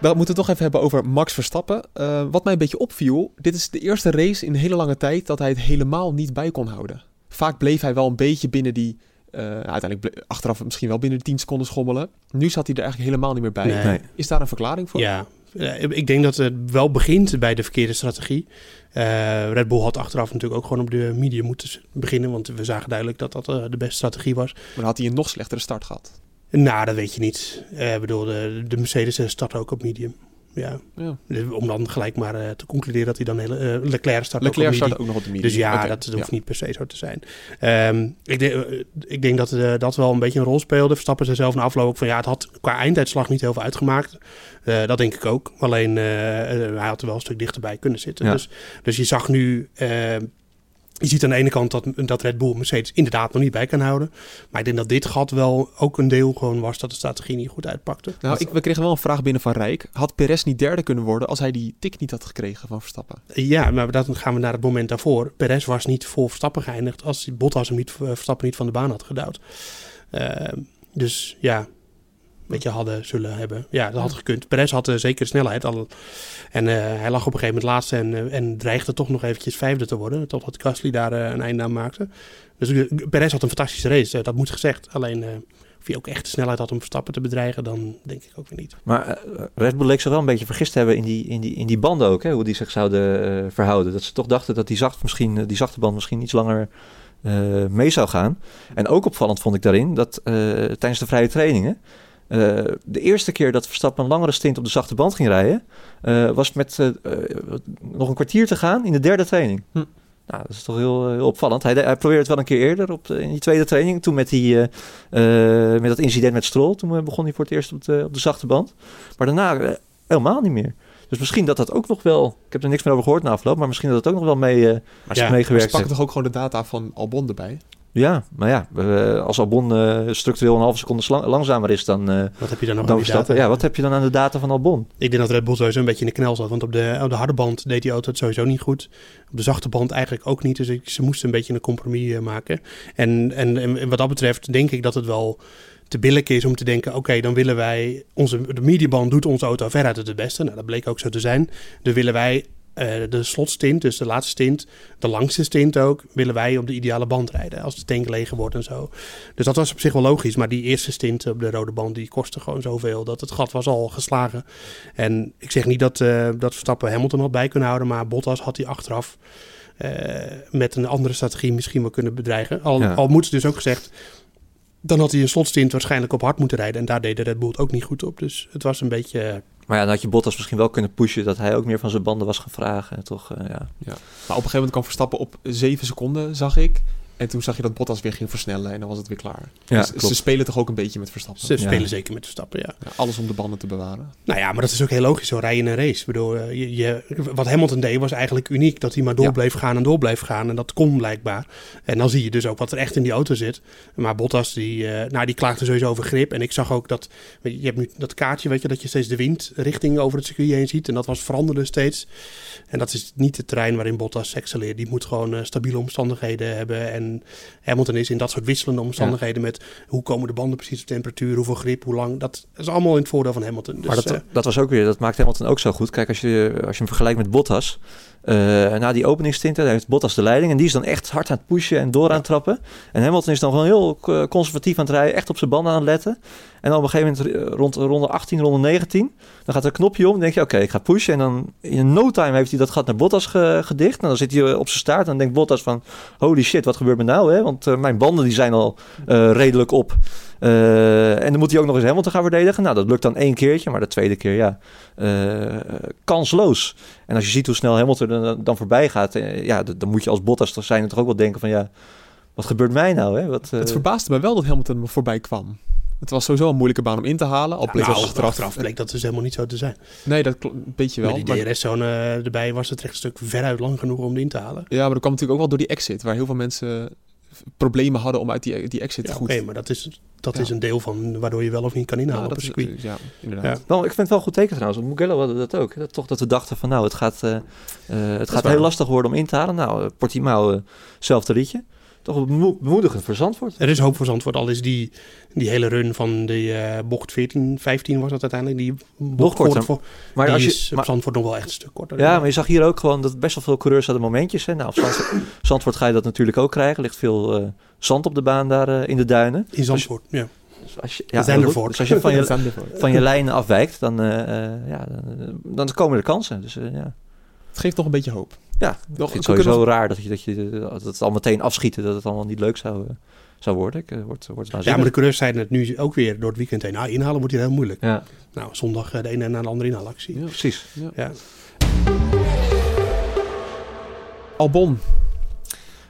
We moeten het toch even hebben over Max Verstappen. Eh, wat mij een beetje opviel, dit is de eerste race in een hele lange tijd dat hij het helemaal niet bij kon houden. Vaak bleef hij wel een beetje binnen die Uh, uiteindelijk ble- achteraf misschien wel binnen de 10 seconden schommelen. Nu zat hij er eigenlijk helemaal niet meer bij. Nee. Is daar een verklaring voor? Ja, Eh, ik denk dat het wel begint bij de verkeerde strategie. Eh, Red Bull had achteraf natuurlijk ook gewoon op de medium moeten beginnen, want we zagen duidelijk dat dat eh, de beste strategie was. Maar dan had hij een nog slechtere start gehad. Nou, dat weet je niet. Ik bedoel, de, de Mercedes eh, start ook op medium. Ja. Ja. Dus om dan gelijk maar eh, te concluderen dat hij dan hele, eh, Leclerc start ook op Leclerc startte ook nog op de medium. Dus ja, dat, dat hoeft ja. niet per se zo te zijn. Ehm, ik, denk, eh, ik denk dat eh, dat wel een beetje een rol speelde. Verstappen zei zelf na afloop ook van ja, het had qua einduitslag niet heel veel uitgemaakt. Dat denk ik ook. Alleen hij had er wel een stuk dichterbij kunnen zitten. Ja. Dus, dus je zag nu. Je ziet aan de ene kant dat, dat Red Bull Mercedes inderdaad nog niet bij kan houden. Maar ik denk dat dit gat wel ook een deel gewoon was dat de strategie niet goed uitpakte. Nou, ik, we kregen wel een vraag binnen van Rijk. Had Perez niet derde kunnen worden als hij die tik niet had gekregen van Verstappen? Ja, maar dan gaan we naar het moment daarvoor. Perez was niet voor Verstappen geëindigd als Bottas hem niet, eh, Verstappen niet van de baan had gedouwd. Eh, dus ja, beetje hadden, zullen hebben. Ja, dat had gekund. Perez had eh, zeker snelheid. Al, en eh, hij lag op een gegeven moment laatste en, eh, en dreigde toch nog eventjes vijfde te worden. Totdat Gasly daar een einde aan maakte. Dus Perez had een fantastische race, dat moet gezegd. Alleen of hij ook echt de snelheid had om Verstappen te bedreigen, dan denk ik ook weer niet. Maar eh, Red Bull leek zich wel een beetje vergist te hebben in die, in die, in die banden ook, hè, hoe die zich zouden verhouden. Dat ze toch dachten dat die, zacht misschien, die zachte band misschien iets langer mee zou gaan. En ook opvallend vond ik daarin dat tijdens de vrije trainingen, eh, de eerste keer dat Verstappen een langere stint op de zachte band ging rijden, eh, was met eh, nog een kwartier te gaan in de derde training. Hm. Nou, dat is toch heel, heel opvallend. Hij, hij probeerde het wel een keer eerder op de, in die tweede training. Toen met, die, eh, eh, met dat incident met Stroll. Toen begon hij voor het eerst op de, op de zachte band. Maar daarna helemaal niet meer. Dus misschien dat dat ook nog wel... Ik heb er niks meer over gehoord na afloop. Maar misschien dat het ook nog wel mee, eh, Maar Ja, meegewerkt ze pakken heeft. toch ook gewoon de data van Albon erbij? Ja, maar ja. als Albon eh, structureel een halve seconde langzamer is dan, eh Wat heb je dan dan aan die data? Ja, wat heb je dan aan de data van Albon? Ik denk dat Red Bull sowieso een beetje in de knel zat. Want op de, op de harde band deed die auto het sowieso niet goed. Op de zachte band eigenlijk ook niet. Dus ik, ze moesten een beetje een compromis eh, maken. En, en, en wat dat betreft denk ik dat het wel te billig is om te denken... oké, dan willen wij... Onze, de mediaband doet onze auto veruit het beste. Nou, dat bleek ook zo te zijn. Dan willen wij de slotstint, dus de laatste stint... de langste stint ook... willen wij op de ideale band rijden. Als de tank leeg wordt en zo. Dus dat was op zich wel logisch. Maar die eerste stint op de rode band... die kostte gewoon zoveel... dat het gat was al geslagen. En ik zeg niet dat, eh dat Verstappen Hamilton had bij kunnen houden, maar Bottas had hij achteraf eh, met een andere strategie misschien wel kunnen bedreigen. Al, Ja. al moet het dus ook gezegd, dan had hij een slotstint waarschijnlijk op hard moeten rijden. En daar deed de Red Bull het ook niet goed op. Dus het was een beetje... Maar ja, dan had je Bottas misschien wel kunnen pushen... dat hij ook meer van zijn banden was gaan vragen. Toch, eh, ja. Maar op een gegeven moment kwam Verstappen op 7 seconden, zag ik. En toen zag je dat Bottas weer ging versnellen en dan was het weer klaar. Ja, dus ze spelen toch ook een beetje met Verstappen. ze spelen Ja. zeker met Verstappen, ja. Ja, alles om de banden te bewaren. Nou ja, maar dat is ook heel logisch. Zo rijden in een race. Ik bedoel, eh, je, je, wat Hamilton deed was eigenlijk uniek. Dat hij maar door Ja. bleef gaan en door bleef gaan. En dat kon blijkbaar. En dan zie je dus ook wat er echt in die auto zit. Maar Bottas, die, eh, nou, die klaagde sowieso over grip. En ik zag ook dat, je, hebt nu dat kaartje, weet je, dat je steeds de windrichting over het circuit heen ziet. En dat was veranderde steeds. En dat is niet het terrein waarin Bottas excelleert. Die moet gewoon eh, stabiele omstandigheden hebben. En Hamilton is in dat soort wisselende omstandigheden met hoe komen de banden precies op temperatuur, hoeveel grip, hoe lang. Dat is allemaal in het voordeel van Hamilton. Dus, maar dat, eh, dat was ook weer, dat maakt Hamilton ook zo goed. Kijk, als je, als je hem vergelijkt met Bottas. eh, na die openingstinten heeft Bottas de leiding. En die is dan echt hard aan het pushen en door aan het trappen. En Hamilton is dan gewoon heel eh, conservatief aan het rijden. Echt op zijn banden aan het letten. En dan op een gegeven moment rond ronde 18, ronde 19. Dan gaat er een knopje om. Dan denk je, oké, ik ga pushen. En dan in no time heeft hij dat gat naar Bottas ge- gedicht. En dan zit hij eh, op zijn staart. En dan denkt Bottas van, holy shit, wat gebeurt me nou? Hè? Want eh, mijn banden die zijn al eh, redelijk op. En dan moet hij ook nog eens Hamilton gaan verdedigen. Nou, dat lukt dan één keertje. Maar de tweede keer, ja, kansloos. En als je ziet hoe snel Hamilton dan, dan voorbij gaat... ja, dan moet je als Bottas toch zijn en toch ook wel denken van... ja, wat gebeurt mij nou? Hè? Wat, Het verbaasde me wel dat Hamilton me voorbij kwam. Het was sowieso een moeilijke baan om in te halen. Al bleek nou, het achteraf. achteraf bleek dat dus helemaal niet zo te zijn. Nee, dat klopt een beetje wel. Met die Maar, DRS-zone erbij was het rechtstuk veruit lang genoeg om die in te halen. ja, maar dat kwam natuurlijk ook wel door die exit. Waar heel veel mensen problemen hadden om uit die, die exit Ja, goed... Oké, maar dat, is, dat Ja. is een deel van waardoor je wel of niet kan inhalen Ja, op dat is, ja, inderdaad. Ja. Wel, ik vind het wel goed teken trouwens. Want Mugello hadden dat ook. Dat, toch dat we dachten van nou, het gaat, eh, eh, het gaat heel lastig worden om in te halen. Nou, eh, Portimao, eh, zelfde liedje. Toch bemo- bemoedigend voor Zandvoort. Er is hoop voor Zandvoort, al is die, die hele run van de eh, bocht 14, 15 was dat uiteindelijk. Die bocht korter. voor, Maar die als je, is op maar- Zandvoort nog wel echt een stuk korter. Ja, maar je zag hier ook gewoon dat best wel veel coureurs hadden momentjes. Hè? Nou, op Zandvoort, Zandvoort ga je dat natuurlijk ook krijgen. Er ligt veel eh, zand op de baan daar eh, in de duinen. In Zandvoort, ja. Dus als je, ja, goed. Dus als je van je, van je lijn afwijkt, dan, ja, dan, dan komen er kansen. Dus ja, Het geeft nog een beetje hoop. Ja Nog- ik vind het kunnen sowieso raar dat, je, dat, je, dat het al meteen afschieten, dat het allemaal niet leuk zou, eh, zou worden. Ik, eh, wordt, wordt ja, maar de coureurs zeiden het nu ook weer door het weekend heen. Nou, inhalen wordt hier heel moeilijk. Ja, Nou, zondag eh, de ene na de andere inhaalactie. Ja. precies. Ja. Albon.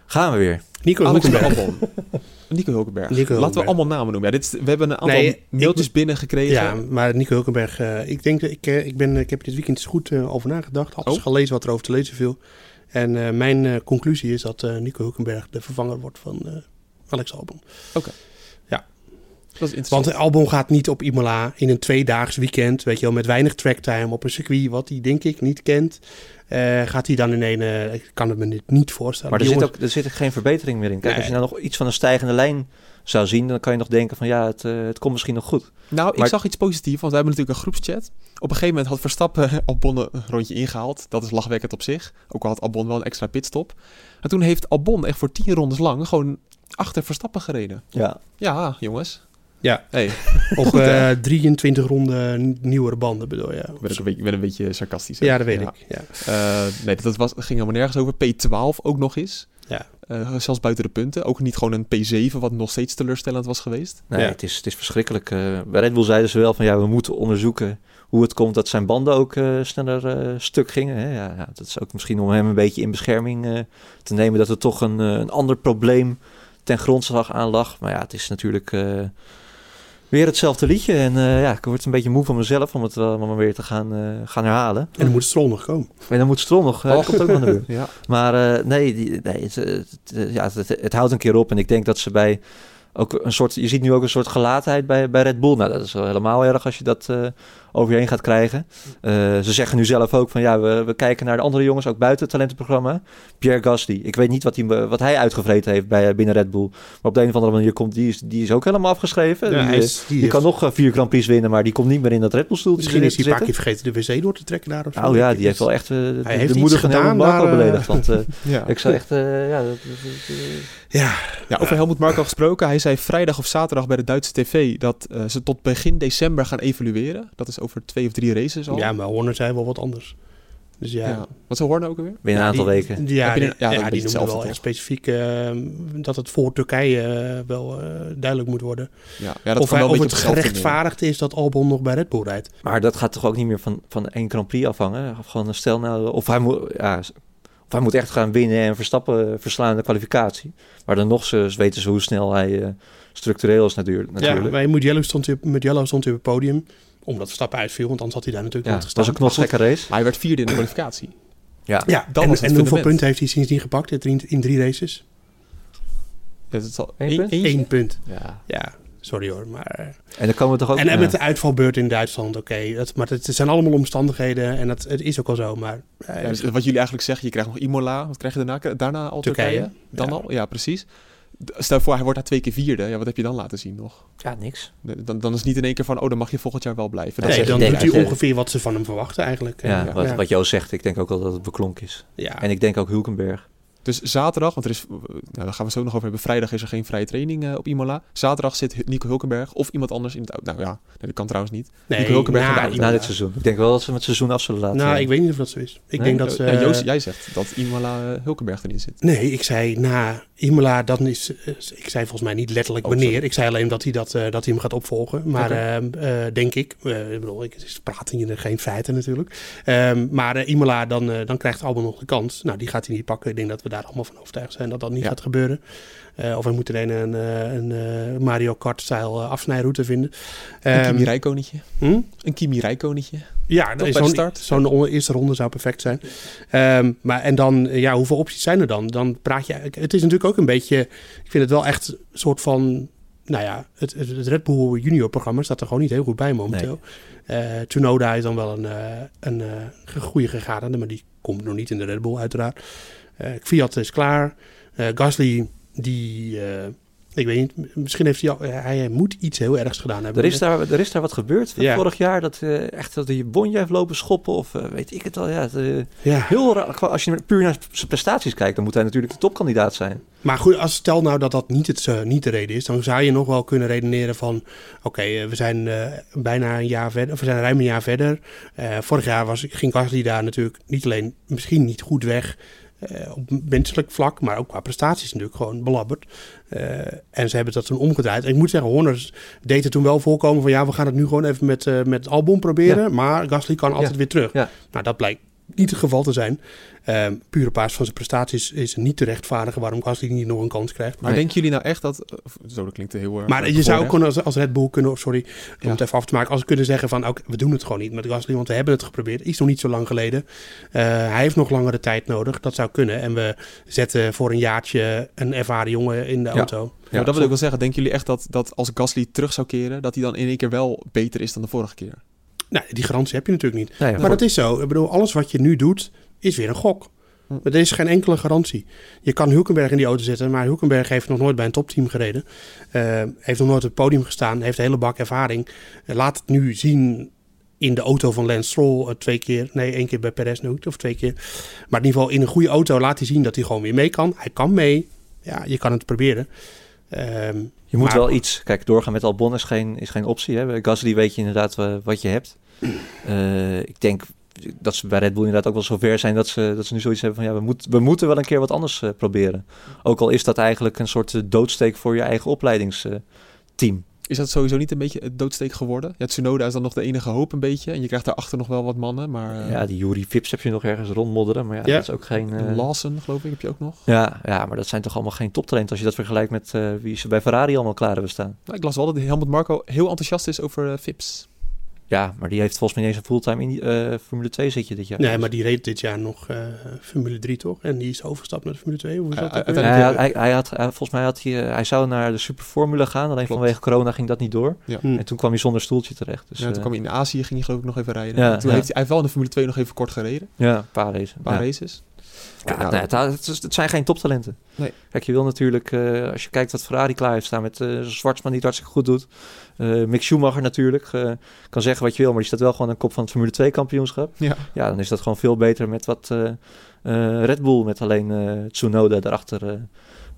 Gaan we weer. Nico. Albon. Nico Hulkenberg. Nico Laten we allemaal namen noemen. Ja, dit is, we hebben een aantal Nee, ik- mailtjes binnengekregen. Ja, maar Nico Hulkenberg, eh, ik denk dat ik, eh, ik, ben, ik heb dit weekend eens goed eh, over nagedacht. Alles Oh. gelezen wat er over te lezen viel. En mijn conclusie is dat Nico Hulkenberg de vervanger wordt van Alex Albon. Dat is interessant. Want Albon gaat niet op Imola in een tweedaags weekend, weet je wel, met weinig tracktime op een circuit wat hij denk ik niet kent. Eh, gaat hij dan in een, eh, ik kan het me dit niet voorstellen. Maar er zit, ook, er zit geen verbetering meer in. Kijk, Nee. als je nou nog iets van een stijgende lijn zou zien, dan kan je nog denken van ja, het, eh, het komt misschien nog goed. Nou, ik Maar- zag iets positiefs, want we hebben natuurlijk een groepschat. Op een gegeven moment had Verstappen Albon een rondje ingehaald. Dat is lachwekkend op zich. Ook al had Albon wel een extra pitstop. En toen heeft Albon echt voor tien rondes lang gewoon achter Verstappen gereden. Ja. Ja, jongens. Ja. Hey, Op eh, 23 ronden nieuwere banden bedoel je. ik ben, een beetje, ik ben een beetje sarcastisch. hè? Ja, dat weet ik. Ja. Eh, nee, dat was, ging helemaal nergens over. P12 ook nog eens. Ja. Eh, zelfs buiten de punten. Ook niet gewoon een P7, wat nog steeds teleurstellend was geweest. Nee, Ja. het, is, het is verschrikkelijk. Eh, bij Red Bull zeiden ze wel van ja, we moeten onderzoeken hoe het komt dat zijn banden ook eh, sneller eh, stuk gingen. Hè? Ja, ja, dat is ook misschien om hem een beetje in bescherming eh, te nemen dat er toch een, eh, een ander probleem ten grondslag aan lag. Maar ja, het is natuurlijk eh, weer hetzelfde liedje. En eh, ja, ik word een beetje moe van mezelf om het wel maar weer te gaan, eh, gaan herhalen. En dan moet Stroll nog komen. En dan moet Stroll nog, eh, Oh. komt ook nog naar de beurt. Ja. Maar eh, nee, die, nee het, ja, het, het houdt een keer op. En ik denk dat ze bij ook een soort. Je ziet nu ook een soort gelaatheid bij, bij Red Bull. Nou, dat is wel helemaal erg als je dat eh, over je heen gaat krijgen. Eh, ze zeggen nu zelf ook van ja, we, we kijken naar de andere jongens, ook buiten het talentenprogramma. Pierre Gasly. Ik weet niet wat hij, wat hij uitgevreten heeft bij, binnen Red Bull. Maar op de een of andere manier komt die, is, die is ook helemaal afgeschreven. Ja, die, hij eh, is- die die heeft- kan nog eh, vier Grand Prix winnen, maar die komt niet meer in dat Red Bull stoeltje Misschien is hij een paar keer vergeten de wc door te trekken daar of zo. Nou ja, die heeft wel echt de, Hij heeft de iets moeder van Helmut daar, beledigd. Want eh, Ja. ik zou echt... eh, ja, dat, dat- dat, Ja, Ja, over Helmut Marko gesproken. Hij zei vrijdag of zaterdag bij de Duitse tv dat eh, ze tot begin december gaan evalueren. Dat is over twee of drie races al. ja, maar Horner zei wel wat anders. Dus ja, Ja. Wat zou Horner ook alweer? binnen een Ja, aantal die- weken. Ja, Heb je die, ja, die noemde wel echt specifiek eh, dat het voor Turkije eh, wel eh, duidelijk moet worden. Ja, ja dat of hij, wel of het gerechtvaardigd is dat Albon nog bij Red Bull rijdt. Maar dat gaat toch ook niet meer van, van één Grand Prix afhangen? Of gewoon stel nou... Of hij, moet, ja, of hij moet echt gaan winnen en Verstappen verslaan in de kwalificatie. Maar dan nog ze, weten ze hoe snel hij eh, structureel is natuurlijk. Ja, bij Mugello stond hij op, Mugello stond hij op het podium. Omdat Verstappen uitviel, want anders had hij daar natuurlijk Ja, nooit het gestaan. was een knotsgekke race. Maar hij werd vierde in de kwalificatie. Ja. Ja, Dat en, was het en hoeveel punten heeft hij sindsdien gepakt in, drie- in drie races? Ja, dat is al Eén één- punt? Eén punt. Ja. Ja, sorry hoor. Maar, eh, En dan komen we toch ook... en, met de uitvalbeurt in Duitsland, oké. dat maar het, zijn allemaal omstandigheden en dat, het is ook al zo. Maar eh, Ja, dus wat jullie eigenlijk zeggen, je krijgt nog Imola. Wat krijg je daarna? Daarna al Turkije. Turkije? Dan Ja. al? Ja, precies. Stel voor, hij wordt daar twee keer vierde. Ja, wat heb je dan laten zien nog? Ja, niks. Dan, dan is het niet in één keer van, oh, dan mag je volgend jaar wel blijven. Dat nee, dan denk doet hij eh, ongeveer wat ze van hem verwachten eigenlijk. Ja, En, wat, ja. wat Joost zegt, ik denk ook wel dat het beklonk is. Ja. En ik denk ook Hulkenberg. Dus zaterdag, want er is, nou, daar gaan we zo nog over hebben. Vrijdag is er geen vrije training eh, op Imola. Zaterdag zit Nico Hulkenberg of iemand anders in het auto. Nou ja, nee, dat kan trouwens niet. nee, Nico Hulkenberg na in de auto. Na dit seizoen. Ik denk wel dat ze het seizoen af zullen laten. Nou, ik weet niet of dat zo is. Ik Nee? denk dat ze... Ja, Joost, jij zegt dat Imola eh, Hulkenberg erin zit. Nee, ik zei na Imola, dan is, eh, ik zei volgens mij niet letterlijk Oh, wanneer. sorry. Ik zei alleen dat hij, dat, eh, dat hij hem gaat opvolgen. Maar ehm, eh, denk ik, ik bedoel, ik ik praat hier geen feiten natuurlijk. Ehm, maar Imola, dan, dan krijgt Albon nog de kans. Nou, die gaat hij niet pakken. Ik denk dat we daar allemaal van overtuigd zijn dat dat niet Ja. gaat gebeuren. Eh, of we moeten een, een, eh, een, eh, Mario Kart-stijl afsnijroute vinden. Een Ehm, Kimi Räikkönetje. hm? Een Kimi Räikkönetje. Ja, nee, zo'n zo'n eerste ronde zou perfect zijn. Ehm, maar en dan, ja, hoeveel opties zijn er dan? Dan praat je. Het is natuurlijk ook een beetje. Ik vind het wel echt een soort van. Nou ja, het, het, Red Bull Junior programma staat er gewoon niet heel goed bij momenteel. Eh Tsunoda is dan wel een, een eh, goede gegaderde, maar die komt nog niet in de Red Bull uiteraard. Fiat is klaar. Gasly, die, eh, ik weet niet, misschien heeft hij, al, hij moet iets heel ergs gedaan hebben. Er is daar, er is daar wat gebeurd Ja. vorig jaar. Dat eh, echt dat hij Bonje heeft lopen schoppen. Of eh, weet ik het al. Ja, het, eh, ja. heel raar. Als je puur naar zijn prestaties kijkt, dan moet hij natuurlijk de topkandidaat zijn. Maar goed, als stel nou dat dat niet, het, eh, niet de reden is, dan zou je nog wel kunnen redeneren van, oké, eh, we zijn eh, bijna een jaar verder, of we zijn ruim een jaar verder. Eh, vorig jaar was, ging Gasly daar natuurlijk niet alleen misschien niet goed weg eh, op menselijk vlak, maar ook qua prestaties natuurlijk gewoon belabberd. Eh, en ze hebben dat toen omgedraaid. En ik moet zeggen, Horner deed het toen wel voorkomen van, ja, we gaan het nu gewoon even met, eh, met het album proberen, maar Gasly kan altijd Ja. weer terug. Ja. Nou, dat blijkt niet het geval te zijn. Ehm puur op basis van zijn prestaties is niet te rechtvaardigen waarom Gasly niet nog een kans krijgt. Maar Nee. denken jullie nou echt dat... Zo, dat klinkt heel erg... Maar je zou ook kunnen als, als Red Bull kunnen, sorry, om Ja. het even af te maken, als we kunnen zeggen van, oké, we doen het gewoon niet met Gasly, want we hebben het geprobeerd. Is nog niet zo lang geleden. Eh, hij heeft nog langere tijd nodig. Dat zou kunnen. En we zetten voor een jaartje een ervaren jongen in de Ja. auto. Ja, dat wil ik wel zeggen. Denken jullie echt dat, dat als Gasly terug zou keren... dat hij dan in één keer wel beter is dan de vorige keer? Nou, die garantie heb je natuurlijk niet. Nee, Maar dat is zo. Ik bedoel, alles wat je nu doet, is weer een gok. Hm. Maar er is geen enkele garantie. Je kan Hulkenberg in die auto zetten, maar Hulkenberg heeft nog nooit bij een topteam gereden. Eh, heeft nog nooit op het podium gestaan, heeft een hele bak ervaring. Eh, laat het nu zien in de auto van Lance Stroll eh, twee keer. Nee, één keer bij Perez nu, of twee keer. Maar in ieder geval in een goede auto laat hij zien dat hij gewoon weer mee kan. Hij kan mee. Ja, je kan het proberen. Ehm, Je moet maar- wel iets. Kijk, doorgaan met Albon is geen, is geen optie. Hè. Gasly weet je inderdaad wat je hebt. Eh, ik denk dat ze bij Red Bull inderdaad ook wel zover zijn dat ze, dat ze nu zoiets hebben van ja, we, moet, we moeten wel een keer wat anders eh, proberen. Ook al is dat eigenlijk een soort eh, doodsteek voor je eigen opleidingsteam. Is dat sowieso niet een beetje het doodsteek geworden? Ja, Tsunoda is dan nog de enige hoop een beetje. En je krijgt daarachter nog wel wat mannen. Maar eh, ja, die Yuri Vips heb je nog ergens rondmodderen, maar ja, Ja. dat is ook geen... eh, Lawson, geloof ik, heb je ook nog. ja, ja, maar dat zijn toch allemaal geen toptalenten als je dat vergelijkt met eh, wie ze bij Ferrari allemaal klaar hebben staan. Nou, ik las wel dat Helmut Marco heel enthousiast is over Vips. Ja, maar die heeft volgens mij niet eens een fulltime in die, eh, Formule 2 zitje dit jaar. nee, maar die reed dit jaar nog eh, Formule 3 toch? En die is overgestapt naar de Formule 2. Hoe is dat? uiteindelijk- Ja, hij, hij had, hij- volgens mij had hij, hij zou naar de Superformule gaan, alleen Klopt. vanwege corona ging dat niet door. Ja. Hm. En toen kwam hij zonder stoeltje terecht. Dus, ja, toen kwam hij in Azië, ging hij geloof ik nog even rijden. Ja, En toen ja. heeft hij, hij heeft wel in de Formule 2 nog even kort gereden. ja, een paar races. Een paar ja. races. Ja, Ja, nee, het, het, is- het zijn geen toptalenten. Nee. Kijk, je wil natuurlijk, eh, als je kijkt wat Ferrari klaar heeft staan met eh Zwartsman die het hartstikke goed doet. Eh Mick Schumacher natuurlijk. kan zeggen wat je wil, maar die staat wel gewoon aan kop van het Formule 2 kampioenschap. Ja. Ja, dan is dat gewoon veel beter met wat eh, eh, Red Bull met alleen eh, Tsunoda daarachter eh,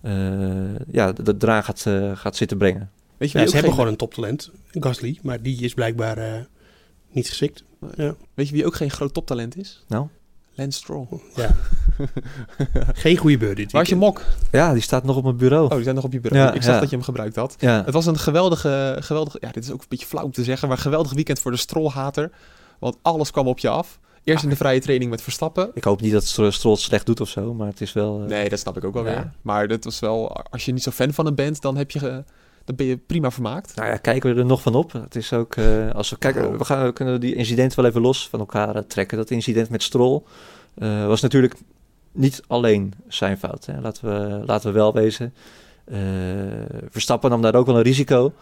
eh, ja, de, de draan gaat, gaat zitten brengen. Weet je Ja, wie ze hebben geen- gewoon een toptalent, Gasly, maar die is blijkbaar eh, niet geschikt. Weet je wie ook geen groot toptalent is? Nou? Lance Stroll. Ja. Geen goede beurt dit Waar is je mok? Ja, die staat nog op mijn bureau. Oh, die zijn nog op je bureau. Ja, ik zag ja. dat je hem gebruikt had. Ja. Het was een geweldige, geweldige... Ja, dit is ook een beetje flauw om te zeggen, maar geweldig weekend voor de Strollhater. Want alles kwam op je af. Eerst in de vrije training met Verstappen. Ik hoop niet dat Stro- Stroll het slecht doet of zo, maar het is wel... eh, Nee, dat snap ik ook wel Ja. weer. Maar dit was wel... Als je niet zo fan van hem bent, dan, heb je, ge- dan ben je prima vermaakt. Nou ja, kijken we er nog van op. Het is ook, eh, als we kijken, we, gaan, we kunnen die incident wel even los van elkaar eh, trekken. Dat incident met Stroll eh, was natuurlijk niet alleen zijn fout. Hè. Laten, we, laten we wel wezen. Verstappen nam daar ook wel een risico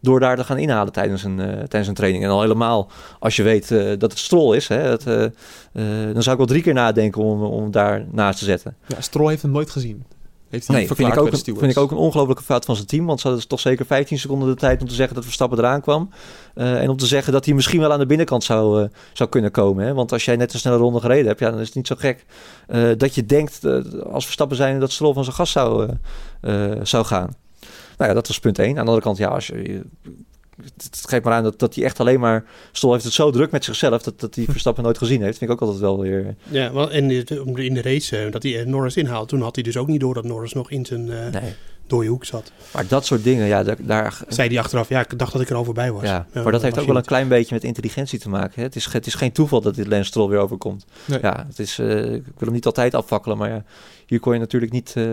door daar te gaan inhalen tijdens een, tijdens een training. En al helemaal als je weet dat het Stroll is, hè, eh, dan zou ik wel drie keer nadenken om, om daar naast te zetten. Ja, Stroll heeft hem nooit gezien. Heeft hij Nee, vind ik, ook een, vind ik ook een ongelofelijke fout van zijn team. Want ze hadden toch zeker 15 seconden de tijd om te zeggen dat Verstappen eraan kwam. Eh, en om te zeggen dat hij misschien wel aan de binnenkant zou, eh, zou kunnen komen. Hè? Want als jij net een snelle ronde gereden hebt, ja, dan is het niet zo gek eh, dat je denkt als Verstappen zijn dat Stroll van zijn gas zou, zou gaan. Nou ja, dat was punt 1. Aan de andere kant, ja, als je, het geeft maar aan dat, dat hij echt alleen maar... Stroll heeft het zo druk met zichzelf dat, dat hij Verstappen nooit gezien heeft. Vind ik ook altijd wel weer... Ja, wel, en in de race eh, dat hij eh, Norris inhaalt, toen had hij dus ook niet door dat Norris nog in zijn eh Nee. Dode hoek zat. Maar dat soort dingen, ja, daar... daar Zei hij achteraf, ja, ik dacht dat ik er al voorbij was. Ja, Ja, maar dat heeft ook wel een klein beetje met intelligentie te maken. Hè? Het, is, het is geen toeval dat dit Lance Stroll weer overkomt. Nee. Ja, het is, eh, ik wil hem niet altijd afvakkelen, maar ja, hier kon je natuurlijk niet, eh,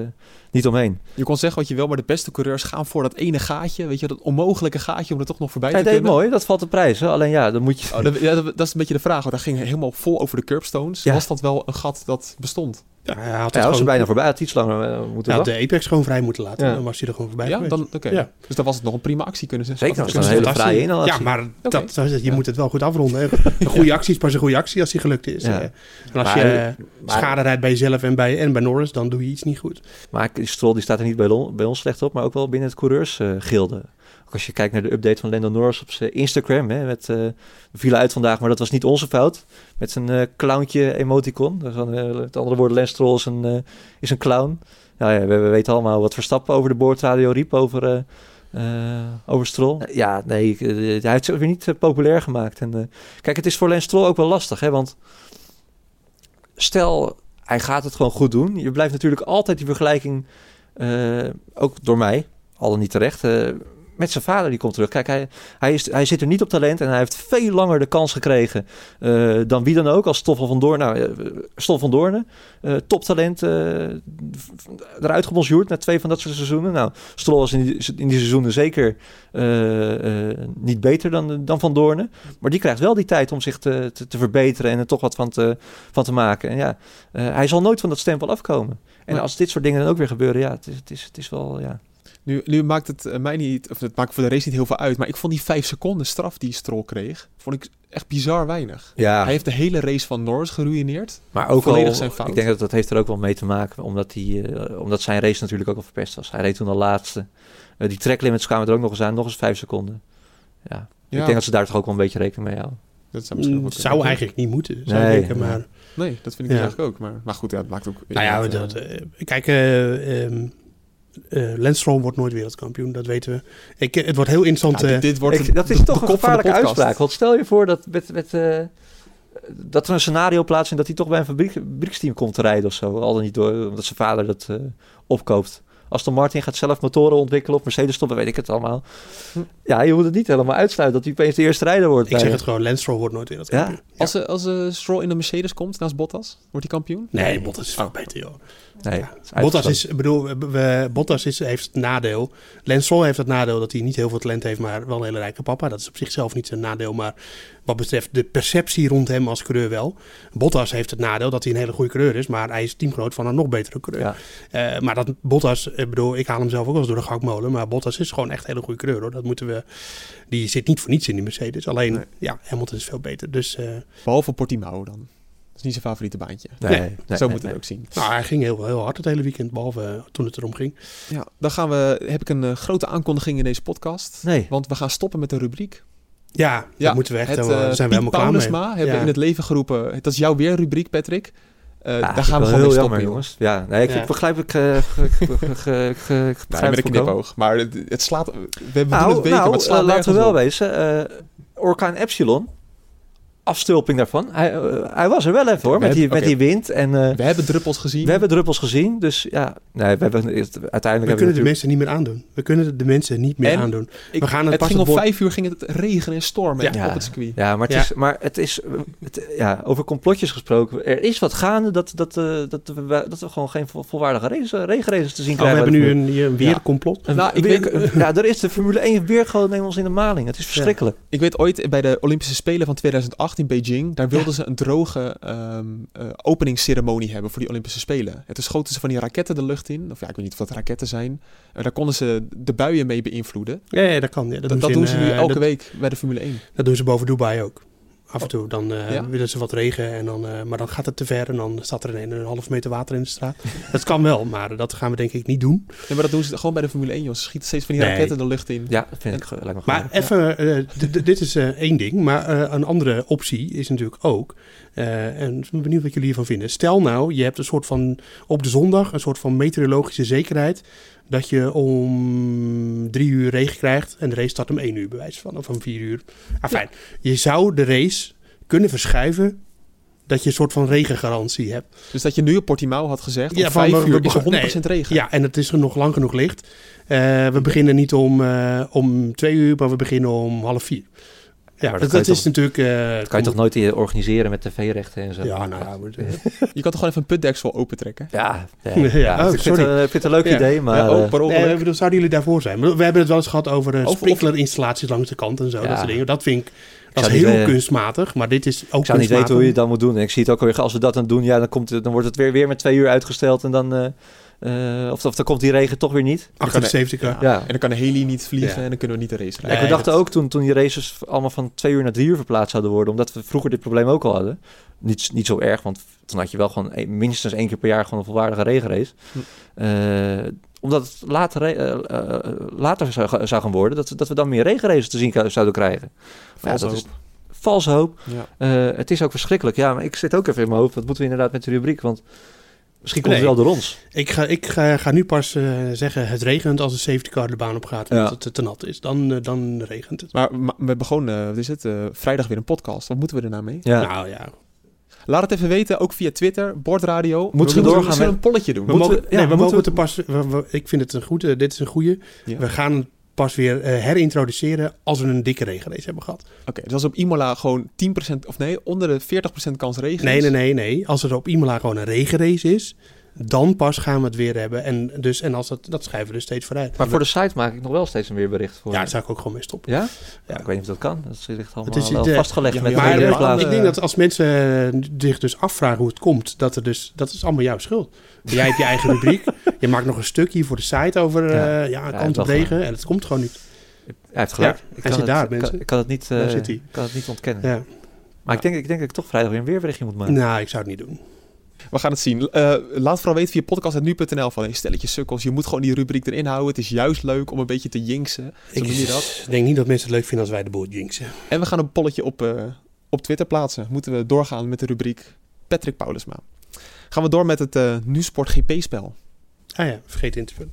niet omheen. Je kon zeggen wat je wil, maar de beste coureurs gaan voor dat ene gaatje. Weet je, dat onmogelijke gaatje om er toch nog voorbij Hij te deed kunnen. mooi, dat valt te prijzen. Alleen ja, dan moet je... Oh, dat, ja, dat, dat is een beetje de vraag. Want hij ging helemaal vol over de curbstones. Ja. Was dat wel een gat dat bestond? Ja, hij had, Ja, het hij was er gewoon, bijna voorbij. Hij had iets langer eh, moeten wachten. de Apex gewoon vrij moeten laten. Ja. Dan was hij er gewoon voorbij Ja, dan, oké. Ja. Dus dan was het nog een prima actie kunnen ze. Zeker, het een hele vrije inhalatie. Ja, maar dat, je moet het wel goed afronden. hè. Een goede actie is pas een goede actie als die gelukt is. Ja. Eh, En als Maar- je eh, maar- schade rijdt bij jezelf en bij, en bij Norris, dan doe je iets niet goed. Maar Stroll die staat er niet bij, ons slecht op, maar ook wel binnen het coureursgilde. Als je kijkt naar de update van Lando Norris op zijn Instagram. Hè, met, eh, we vielen uit vandaag, maar dat was niet onze fout. Met zijn eh clowntje emoticon. Dus met andere woorden, Lance Stroll is een, is een clown. Nou ja, we, we weten allemaal wat Verstappen over de boordradio riep over, over Stroll. Ja, nee, hij heeft het weer niet populair gemaakt. En, kijk, het is voor Lance Stroll ook wel lastig, hè, want stel, hij gaat het gewoon goed doen. Je blijft natuurlijk altijd die vergelijking, ook door mij, al dan niet terecht, met zijn vader die komt terug. Kijk, hij, hij, is, hij zit er niet op talent en hij heeft veel langer de kans gekregen eh, dan wie dan ook. Als Stoffel van Doorn, nou, eh, Stoffel van Doornen, eh, toptalent, eruit gebonjourd na twee van dat soort seizoenen. Nou, Stroll was in die, in die seizoenen zeker niet beter dan, dan Van Doornen. Maar die krijgt wel die tijd om zich te, te, te verbeteren en er toch wat van te, van te maken. En ja, hij zal nooit van dat stempel afkomen. En als dit soort dingen dan ook weer gebeuren, ja, het is, het is, het is wel, ja... Nu, nu maakt het eh, mij niet, of het maakt voor de race niet heel veel uit. Maar ik vond die vijf seconden straf die Stroll kreeg, vond ik echt bizar weinig. Ja, Hij heeft de hele race van Norris geruineerd. maar ook volledig al, zijn fout. ik denk dat dat heeft er ook wel mee te maken, omdat, die, eh, omdat zijn race natuurlijk ook al verpest was. Hij reed toen al laatste. Eh, die tracklimits kwamen er ook nog eens aan, nog eens vijf seconden. Ja, ik denk dat ze daar toch ook wel een beetje rekening mee houden. dat zou, misschien Mm, zou eigenlijk niet moeten, zou Nee, denken. Maar, Nee, dat vind ik Ja. eigenlijk ook. Maar, maar goed, ja, het maakt ook... nou ja, dat, eh, kijk, eh Stroll wordt nooit wereldkampioen, dat weten we. Ik, eh, het wordt heel interessant. ja, eh, dit, dit wordt Ik- de- dat is de- toch de een gevaarlijke uitspraak. Want stel je voor dat, met, met, eh, dat er een scenario plaatsvindt dat hij toch bij een fabriek, fabrieksteam komt te rijden of zo. Al dan niet door, omdat zijn vader dat eh, opkoopt. Aston Martin gaat zelf motoren ontwikkelen of Mercedes stoppen, weet ik het allemaal. Ja, je moet het niet helemaal uitsluiten dat hij opeens de eerste rijder wordt. ik zeg het gewoon, Lance Stroll wordt nooit wereldkampioen. Als, eh, als eh, Stroll in de Mercedes komt naast Bottas, wordt hij kampioen? Nee, Bottas is veel Oh. beter, joh. Nee, Ja. is Bottas is, ik bedoel, we- Bottas is, heeft het nadeel. Lance Stroll heeft het nadeel dat hij niet heel veel talent heeft, maar wel een hele rijke papa. Dat is op zichzelf niet zijn nadeel, maar wat betreft de perceptie rond hem als coureur wel. Bottas heeft het nadeel dat hij een hele goede coureur is, maar hij is teamgenoot van een nog betere coureur. Ja. Eh, maar dat Bottas, ik bedoel, ik haal hem zelf ook wel eens door de gakmolen, maar Bottas is gewoon echt een hele goede coureur hoor. Dat moeten we, die zit niet voor niets in die Mercedes. Alleen, Nee. ja, Hamilton is veel beter. Dus, eh, Behalve Portimao dan. Dat is niet zijn favoriete baantje. Nee, Nee, nee, Zo nee, moet nee. het ook zien. nou, hij ging heel, heel hard het hele weekend, behalve eh, toen het erom ging. Ja, dan gaan we, heb ik een eh, grote aankondiging in deze podcast. Nee. Want we gaan stoppen met de rubriek. Ja, dat moeten we echt, het, daar zijn we helemaal klaar mee. Hebben Ja. in het leven geroepen. Dat is jouw weer rubriek, Patrick. Eh, Ja, daar gaan we wel gewoon mee heel stoppen, jammer, jongens. Ja, nee, ik, Ja. ik begrijp ik, eh, ik- ik- begrijp met het een knipoog. Maar het, het slaat... We hebben Nou, het weken, nou, maar het slaat eh, laten we wel op. wezen. eh, Orkaan Epsilon, afstulping daarvan. Hij, eh, hij was er wel even hoor, We met die, met die wind. En eh, We hebben druppels gezien. we hebben druppels gezien. Dus ja, nee, we hebben, het- uiteindelijk We hebben kunnen de mensen niet meer aandoen. We kunnen de mensen niet meer En aandoen. Ik- we gaan het het pas ging op om bord- vijf uur ging het regenen en stormen Ja. op het circuit. Ja, maar het, Ja. Is, maar het is, het, ja, over complotjes gesproken. Er is wat gaande dat, dat, eh, dat, we, dat we gewoon geen vol- volwaardige race, regenraces te zien Oh, we hebben nu een, een Nou, ik weer- weet- ja, er is de Formule 1 weer gewoon nemen ons in de maling. Het is verschrikkelijk. Ik weet ooit bij de Olympische Spelen van 2008 in Beijing, daar wilden ze een droge eh, openingsceremonie hebben voor die Olympische Spelen. En toen schoten ze van die raketten de lucht in. Of ja, ik weet niet of dat raketten zijn. Eh, daar konden ze de buien mee beïnvloeden. Ja, ja, dat kan. Ja, Dat, dat in, doen ze nu eh, elke dat, week bij de Formule 1. Dat doen ze boven Dubai ook. Af en toe. Dan eh, Ja? willen ze wat regen. En dan, eh, maar dan gaat het te ver. En dan staat er een, een half meter water in de straat. dat kan wel. Maar dat gaan we denk ik niet doen. Nee, maar dat doen ze gewoon bij de Formule 1, joh. Ze schieten steeds van die Nee. raketten de lucht in. Ja, dat vind ik ge- lijkt me Maar goed. even, eh, dit is eh, één ding. Maar eh, een andere optie is natuurlijk ook. eh, en ik ben benieuwd wat jullie hiervan vinden. Stel nou, je hebt een soort van op de zondag een soort van meteorologische zekerheid. Dat je om drie uur regen krijgt. En de race start om één uur, bewijs van. Of om vier uur. Ah, fijn. Je zou de race kunnen verschuiven. Dat je een soort van regengarantie hebt. Dus dat je nu op Portimao had gezegd, Ja, om van, vijf we- uur is er begon- 100% regen. Ja, en het is er nog lang genoeg licht. Eh, we beginnen niet om, eh, om twee uur, maar we beginnen om half vier. Ja, maar dat, dat kan dat je is natuurlijk... eh, dat kan je toch nooit eh, organiseren met tv-rechten en zo? Ja, nou ja. maar- Je kan toch gewoon even een putdeksel opentrekken? Ja, ja, Ja, ja, oh, ik, vind sorry. het, ik vind het een leuk Ja. idee, maar... ja, ook eh, per. Nee, bedoel, zouden jullie daarvoor zijn? We hebben het wel eens gehad over uh, Over- sprinklerinstallaties langs de kant en zo. Ja. Dat soort dingen. Dat vind ik Dat is heel eh, kunstmatig, maar dit is ook Ik zou niet weten hoe je het dan moet doen. En ik zie het ook alweer, als we dat dan doen, ja, dan, komt het, dan wordt het weer, weer met twee uur uitgesteld. En dan, eh, eh, of, of dan komt die regen toch weer niet. Achter de safety car. Ja. En dan kan de heli niet vliegen Ja. en dan kunnen we niet de race rijden. we dachten dat- ook toen, toen die races allemaal van twee uur naar drie uur verplaatst zouden worden. Omdat we vroeger dit probleem ook al hadden. Niet, niet zo erg, want toen had je wel gewoon een- minstens één keer per jaar gewoon een volwaardige regenrace. Hm. Eh, omdat het later, eh, later zou, ga- zou gaan worden, dat, we- dat we dan meer regenraces te zien zouden krijgen. Maar ja, dat is hoop. valse hoop. Ja. Eh, het is ook verschrikkelijk. Ja, maar ik zit ook even in mijn hoofd. Wat moeten we inderdaad met de rubriek? Want misschien komt Nee. het wel door ons. Ik, ga, ik ga, ga nu pas eh, zeggen, het regent als de safety car de baan op gaat. Ja. Omdat het te nat is. Dan, eh, dan regent het. Maar, maar we hebben gewoon, eh, wat is het, eh, vrijdag weer een podcast. Wat moeten we er nou mee? Ja. Nou ja. Laat het even weten, ook via Twitter, Bordradio. Moeten we we doorgaan met- een polletje doen. We Moeten mogen, we- ja, nee, we moeten mogen we- het er pas... we- we- ik vind het een goede. Dit is een goede. Ja. We gaan het pas weer eh, herintroduceren als we een dikke regenrace hebben gehad. Oké, dus als op Imola gewoon 10% of nee, onder de 40% kans regen Nee, is. nee, nee, nee. Als er op Imola gewoon een regenrace is, dan pas gaan we het weer hebben. En, dus, en als dat, dat schrijven we er steeds vooruit. Maar voor de site maak ik nog wel steeds een weerbericht voor. Ja, daar zou ik ook gewoon mee stoppen. Ja? Ja. Ja, ik weet niet of dat kan. Dat ligt allemaal Het is- wel de- vastgelegd ja, met maar de Maar eh, ik denk dat als mensen eh, zich dus afvragen hoe het komt, dat er dus dat is allemaal jouw schuld. Jij hebt je eigen rubriek. Je maakt nog een stukje voor de site over eh, Ja. ja, Ja, kant dat op regen. En het komt gewoon niet. Hij heeft gelijk. Ja, ik hij kan zit het, daar, kan- mensen. Ik kan het niet, eh, zit hij. kan het niet ontkennen. Ja. Maar ik denk, ik denk dat ik toch vrijdag weer een weerberichtje moet maken. Nou, ik zou het niet doen. We gaan het zien. Eh, laat vooral weten via podcast.nu.nl van hey, stelletje sukkels. Je moet gewoon die rubriek erin houden. Het is juist leuk om een beetje te jinxen. Ik dat. denk niet dat mensen het leuk vinden als wij de boel jinxen. En we gaan een polletje op, eh, op Twitter plaatsen. Moeten we doorgaan met de rubriek Patrick Paulusma. Gaan we door met het eh Nu-Sport GP-spel. Ah ja, vergeet in te vullen.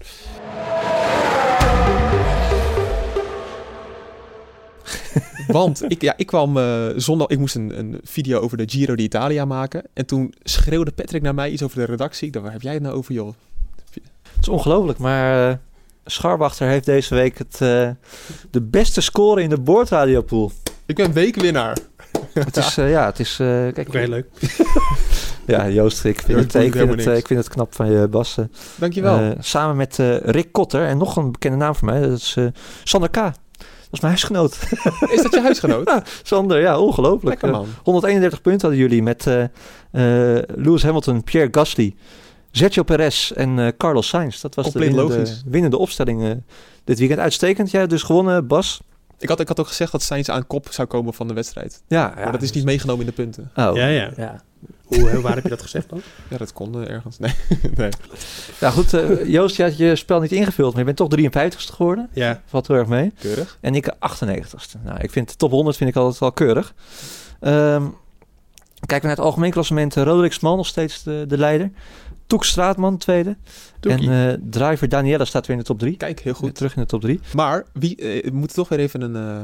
Want ik, ja, ik kwam eh, zondag, ik moest een, een video over de Giro d'Italia maken. En toen schreeuwde Patrick naar mij iets over de redactie. Ik dacht, waar heb jij het nou over, joh? Het is ongelooflijk, maar eh Scharwachter heeft deze week het, eh, de beste score in de boordradiopool. Ik ben weekwinnaar. Het is, eh, ja, het is... eh, kijk, Oké, leuk. Ja, Joost, ik vind, Joost het, ik, vind het, ik vind het knap van je, Bas. Dankjewel. Eh, samen met eh, Rick Kotter en nog een bekende naam voor mij. Dat is eh, Sander K. Dat is mijn huisgenoot. is dat je huisgenoot? Ja, Sander, ja, ongelooflijk. Lekker Eh, man. 131 punten hadden jullie met eh, eh, Lewis Hamilton, Pierre Gasly, Sergio Perez en eh, Carlos Sainz. Dat was Compleet de winnende, logisch. winnende opstelling eh, dit weekend. Uitstekend. Jij dus gewonnen, Bas. Ik had, ik had ook gezegd dat Sainz aan kop zou komen van de wedstrijd. Ja, maar dat is niet meegenomen in de punten. Oh, Ja, ja. ja. Hoe, hè, waar heb je dat gezegd dan? Ja, dat kon ergens. Nee. nee. Ja, goed. eh, Joost, je had je spel niet ingevuld, maar je bent toch 53ste geworden. Ja, Valt heel erg mee. Keurig. En ik 98ste. Nou, ik vind de top 100 vind ik altijd wel keurig. Ehm kijken we naar het algemeen klassement. Roderick Smal nog steeds de, de leider. Toek Straatman tweede. En eh, driver Daniela staat weer in de top 3. Kijk, heel goed. Terug in de top 3. Maar wie, eh, we moeten toch weer even een eh,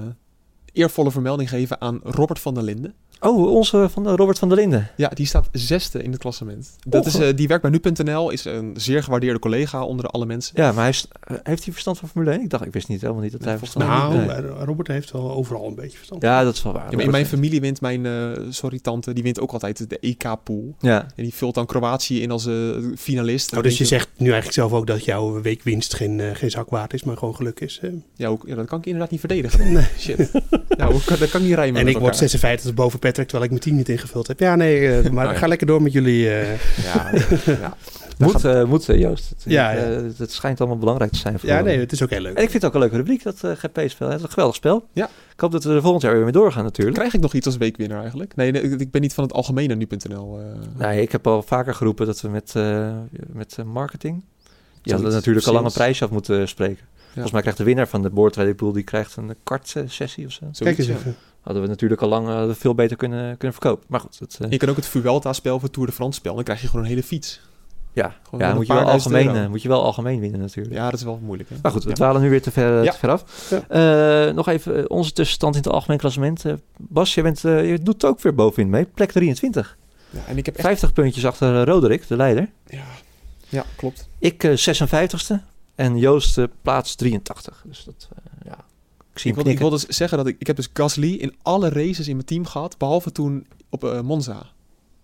eervolle vermelding geven aan Robert van der Linden. Oh, onze van de Robert van der Linden. Ja, die staat zesde in het klassement. Dat is, eh, die werkt bij nu.nl, is een zeer gewaardeerde collega onder alle mensen. Ja, maar hij is, eh, heeft hij verstand van Formule 1? Ik dacht, ik wist niet helemaal niet dat hij verstand had. nou, Nee. eh, Robert heeft wel overal een beetje verstand. Ja, dat is wel waar. Ja, in mijn familie wint mijn, eh, sorry tante, die wint ook altijd de EK-pool. Ja, En die vult dan Kroatië in als eh, finalist. Oh, dus je zegt nu eigenlijk zelf ook dat jouw weekwinst geen, eh, geen zak waard is, maar gewoon geluk is. Ja, hoe- ja, dat kan ik inderdaad niet verdedigen. Nee. Shit. nou, dat kan niet rijmen En met ik word elkaar. 56 boven Patrick, terwijl ik mijn team niet ingevuld heb. Ja, nee, eh, maar Oh, ja. ga lekker door met jullie. eh, Ja, ja. moet, eh, moet Joost. Het, Ja, ja. het schijnt allemaal belangrijk te zijn voor ja, nee, het is ook heel leuk. En ik vind het ook een leuke rubriek, dat eh, GP-spel. Het is een geweldig spel. Ja. Ik hoop dat we er volgend jaar weer mee doorgaan natuurlijk. Krijg ik nog iets als weekwinnaar eigenlijk? Nee, nee, ik ben niet van het algemene nu.nl. eh Nee, ik heb al vaker geroepen dat we met, eh, met marketing... Je had Zoiets. natuurlijk al lang een prijsje af moeten spreken. Volgens mij krijgt de winnaar van de Board Pool... die krijgt een kartsessie of zo. zoiets, Kijk eens ja. even. Hadden we natuurlijk al lang eh, veel beter kunnen, kunnen verkopen. Maar goed, het, eh, Je kan ook het Vuelta-spel voor Tour de France spel. Dan krijg je gewoon een hele fiets. ja, Gewoon ja moet, je wel algemeen, euro. eh, moet je wel algemeen winnen natuurlijk. Ja, dat is wel moeilijk. Hè? Maar goed, we Ja. dwalen nu weer te ver, Ja. te ver af. Nog even onze tussenstand in het algemeen klassement. Bas, je, bent, je doet ook weer bovenin mee. Plek 23. Ja, en ik heb echt... 50 puntjes achter Roderick, de leider. Ja, ja klopt. Ik eh, 56ste. En Joost plaats 83. Dus dat. Ik zie Ik hem wil, ik knikken. wil dus zeggen dat ik... Ik heb dus Gasly in alle races in mijn team gehad. Behalve toen op eh, Monza.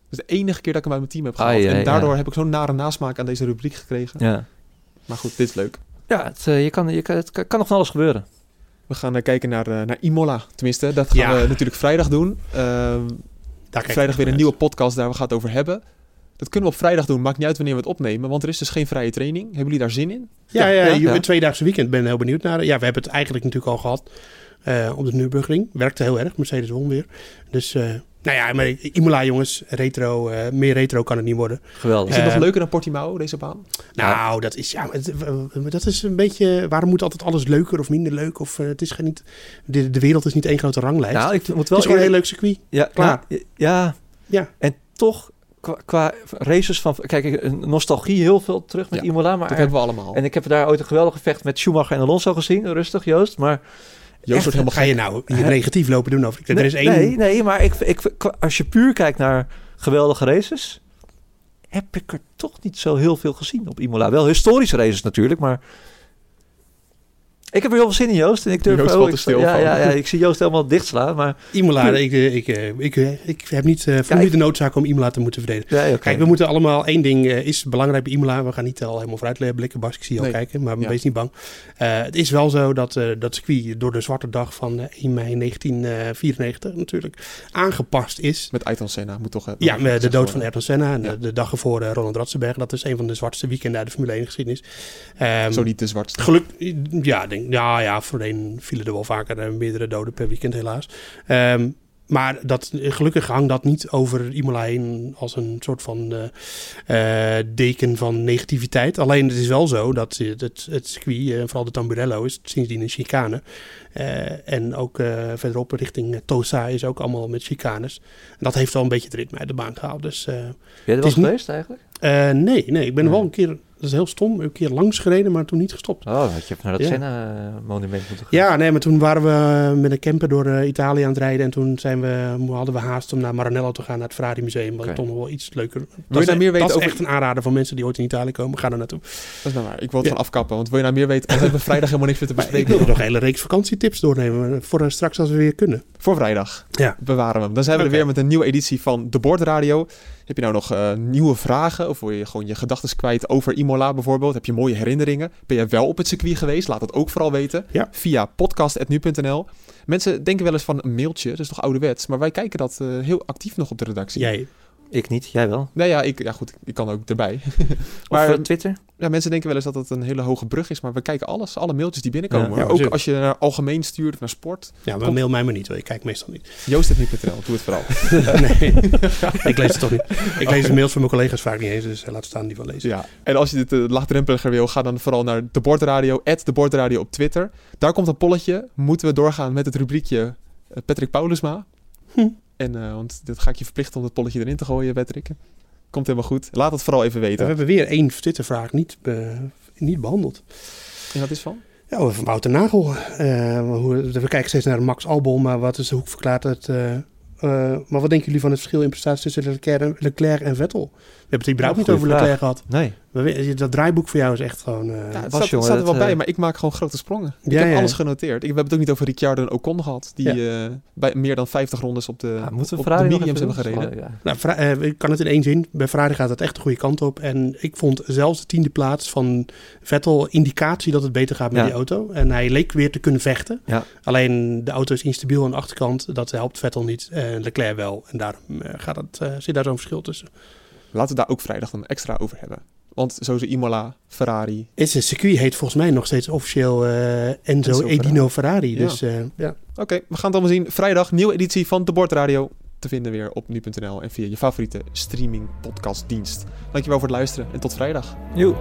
Dus de enige keer dat ik hem uit mijn team heb gehad. Ah, ja, en daardoor ja. heb ik zo'n nare nasmaak aan deze rubriek gekregen. Ja, Maar goed, dit is leuk. ja het, eh, je kan, je kan, het kan, nog van alles gebeuren. We gaan eh, kijken naar, eh, naar Imola. Tenminste, dat gaan Ja. we natuurlijk vrijdag doen. Ehm, Daar kijk vrijdag weer een nieuwe podcast daar we gaan het over hebben. Dat kunnen we op vrijdag doen. Maakt niet uit wanneer we het opnemen. Want er is dus geen vrije training. Hebben jullie daar zin in? Ja, ja, Ja, je ja. tweedaagse weekend. Ben heel benieuwd naar. Ja, we hebben het eigenlijk natuurlijk al gehad eh, op de Nürburgring. Werkte heel erg. Mercedes won weer. Dus, eh, nou ja, maar Imola jongens, retro, eh, meer retro kan het niet worden. Geweldig. Is het nog leuker dan Portimao, deze baan? Nou, dat is ja, het- dat is een beetje. Waarom moet altijd alles leuker of minder leuk? Of het is geen niet. De, de wereld is niet één grote ranglijst. Nou, ik moet het wel is gewoon een heel leuk circuit. Ja, Klaar. nou, ja, Ja. en toch qua, qua races van... Kijk, ik- een nostalgie heel veel terug met Ja, Imola. Maar Dat hebben we allemaal. En ik heb daar ooit een geweldig gevecht met Schumacher en Alonso gezien. Rustig, Joost. Maar Joost wordt helemaal Ga je nou hier negatief lopen doen over? Er is één. Nee, nee, maar ik, ik, als je puur kijkt naar geweldige races... heb ik er toch niet zo heel veel gezien op Imola. Wel historische races natuurlijk, maar... Ik heb er heel veel zin in, Joost. En ik durf Joost valt ik- er stil ja, van. ja, ja, ik zie Joost helemaal dichtslaan, maar... Imola, ik, eh, ik, eh, ik, eh, ik heb niet, eh voel Kijk. niet de noodzaak om Imola te moeten verdedigen. Ja. Kijk, we moeten allemaal één ding eh, is belangrijk bij Imola. We gaan niet al helemaal vooruit blikken, Bas. Ik zie je al kijken, maar Ja. wees niet bang. Eh, het is wel zo dat eh, dat circuit door de zwarte dag van eh, 1 mei 1994 natuurlijk aangepast is. Met Ayrton Senna moet toch... Ja, met de dood van. Ayrton Senna en Ja. de, de dag ervoor Ronald Ratzenberg. Dat is een van de zwartste weekenden uit de Formule 1 geschiedenis. Ehm, Zo niet de zwartste. Geluk, ja, denk, ja, ja, voorheen vielen er wel vaker eh, meerdere doden per weekend helaas. Ehm, maar dat, gelukkig hangt dat niet over Imola heen als een soort van eh, eh, deken van negativiteit. Alleen het is wel zo dat het, het, het circuit, eh, vooral de Tamburello, is sindsdien een chicane. En ook verderop richting Tosa is ook allemaal met chicanes. En dat heeft wel een beetje het ritme uit de baan gehaald. Dus Ben je er wel niet- geweest eigenlijk? nee, nee, ik ben wel een keer, dat is heel stom, een keer langs gereden, maar toen niet gestopt. Oh, had je naar dat Ja. Senna-monument moeten gaan. Ja, nee, maar toen waren we met een camper door eh, Italië aan het rijden. En toen zijn we, hadden we haast om naar Maranello te gaan, naar het Ferrari Museum. Wat Oké. toch nog wel iets leuker. Wil Dat je is, nou meer weten dat is echt een aanrader voor mensen die ooit in Italië komen. Ga er naartoe. Dat is nou waar. Ik wil het Ja. van afkappen. Want wil je nou meer weten... Dan hebben we vrijdag helemaal niks meer te ik bespreken. wil nog een hele reeks vakantietips doornemen. Voor eh, straks als we weer kunnen. Voor vrijdag. Ja. Bewaren we hem. Dan zijn we er weer met een nieuwe editie van De Bordradio. Heb je nou nog eh, nieuwe vragen? Of wil je gewoon je gedachten kwijt over Imola bijvoorbeeld? Heb je mooie herinneringen? Ben je wel op het circuit geweest? Laat dat ook vooral weten. Ja. Via podcast.nu.nl. Mensen denken wel eens van een mailtje. Dat is toch ouderwets? Maar wij kijken dat eh, heel actief nog op de redactie. Jij. Ik niet, jij wel. Nee, ja, ik, ja, goed. Ik kan ook erbij. Maar of, eh, Twitter? ja, mensen denken wel eens dat het een hele hoge brug is. Maar we kijken alles. Alle mailtjes die binnenkomen. Ja. Ook als je naar algemeen stuurt of naar sport. Ja, maar Kom. mail mij maar niet. hoor. Ik kijk meestal niet. Joost.nu.nl. Doe het vooral. nee, ik lees het toch niet. Ik lees de mails van mijn collega's vaak niet eens. Dus eh, laat staan die van lezen. Ja, en als je dit uh, laagdrempeliger wil, ga dan vooral naar de Bordradio, de Bordradio op Twitter. Daar komt een polletje. Moeten we doorgaan met het rubriekje eh, Patrick Paulusma? Hm. En, uh, want dit ga ik je verplichten om het polletje erin te gooien, Patrick. Komt helemaal goed. Laat het vooral even weten. We hebben weer één Twittervraag niet, be, niet behandeld. En wat is van? Ja, van Wouter Nagel. Hoe, we kijken steeds naar Max Albon, maar wat is de hoek het... Uh, maar wat denken jullie van het verschil in prestaties tussen Leclerc en, Leclerc en Vettel? We hebben het überhaupt niet over Leclerc gehad. Nee. Dat draaiboek voor jou is echt gewoon... Uh, ja, het staat, jongen, staat er wel uh, bij, maar ik maak gewoon grote sprongen. Ik ja, heb ja. alles genoteerd. Ik, we hebben het ook niet over Ricciardo en Ocon gehad. Die ja. uh, bij meer dan 50 rondes op de, ja, op, op de mediums hebben gereden. Oh, ja. Nou, uh, ik kan het in één zin. Bij Ferrari gaat het echt de goede kant op. En ik vond zelfs de tiende plaats van Vettel indicatie dat het beter gaat met ja. die auto. En hij leek weer te kunnen vechten. Ja. Alleen de auto is instabiel aan de achterkant. Dat helpt Vettel niet. En Leclerc wel. En daarom uh, gaat het, zit daar zo'n verschil tussen. Laten we daar ook vrijdag dan extra over hebben. Want zo is Imola, Ferrari. Het circuit heet volgens mij nog steeds officieel uh, Enzo, Enzo Edino Ferrari. Dus uh, ja. Oké, okay, we gaan het allemaal zien. Vrijdag, nieuwe editie van de Bordradio. Te vinden weer op nu.nl en via je favoriete streaming podcastdienst. Dankjewel voor het luisteren en tot vrijdag. Joe.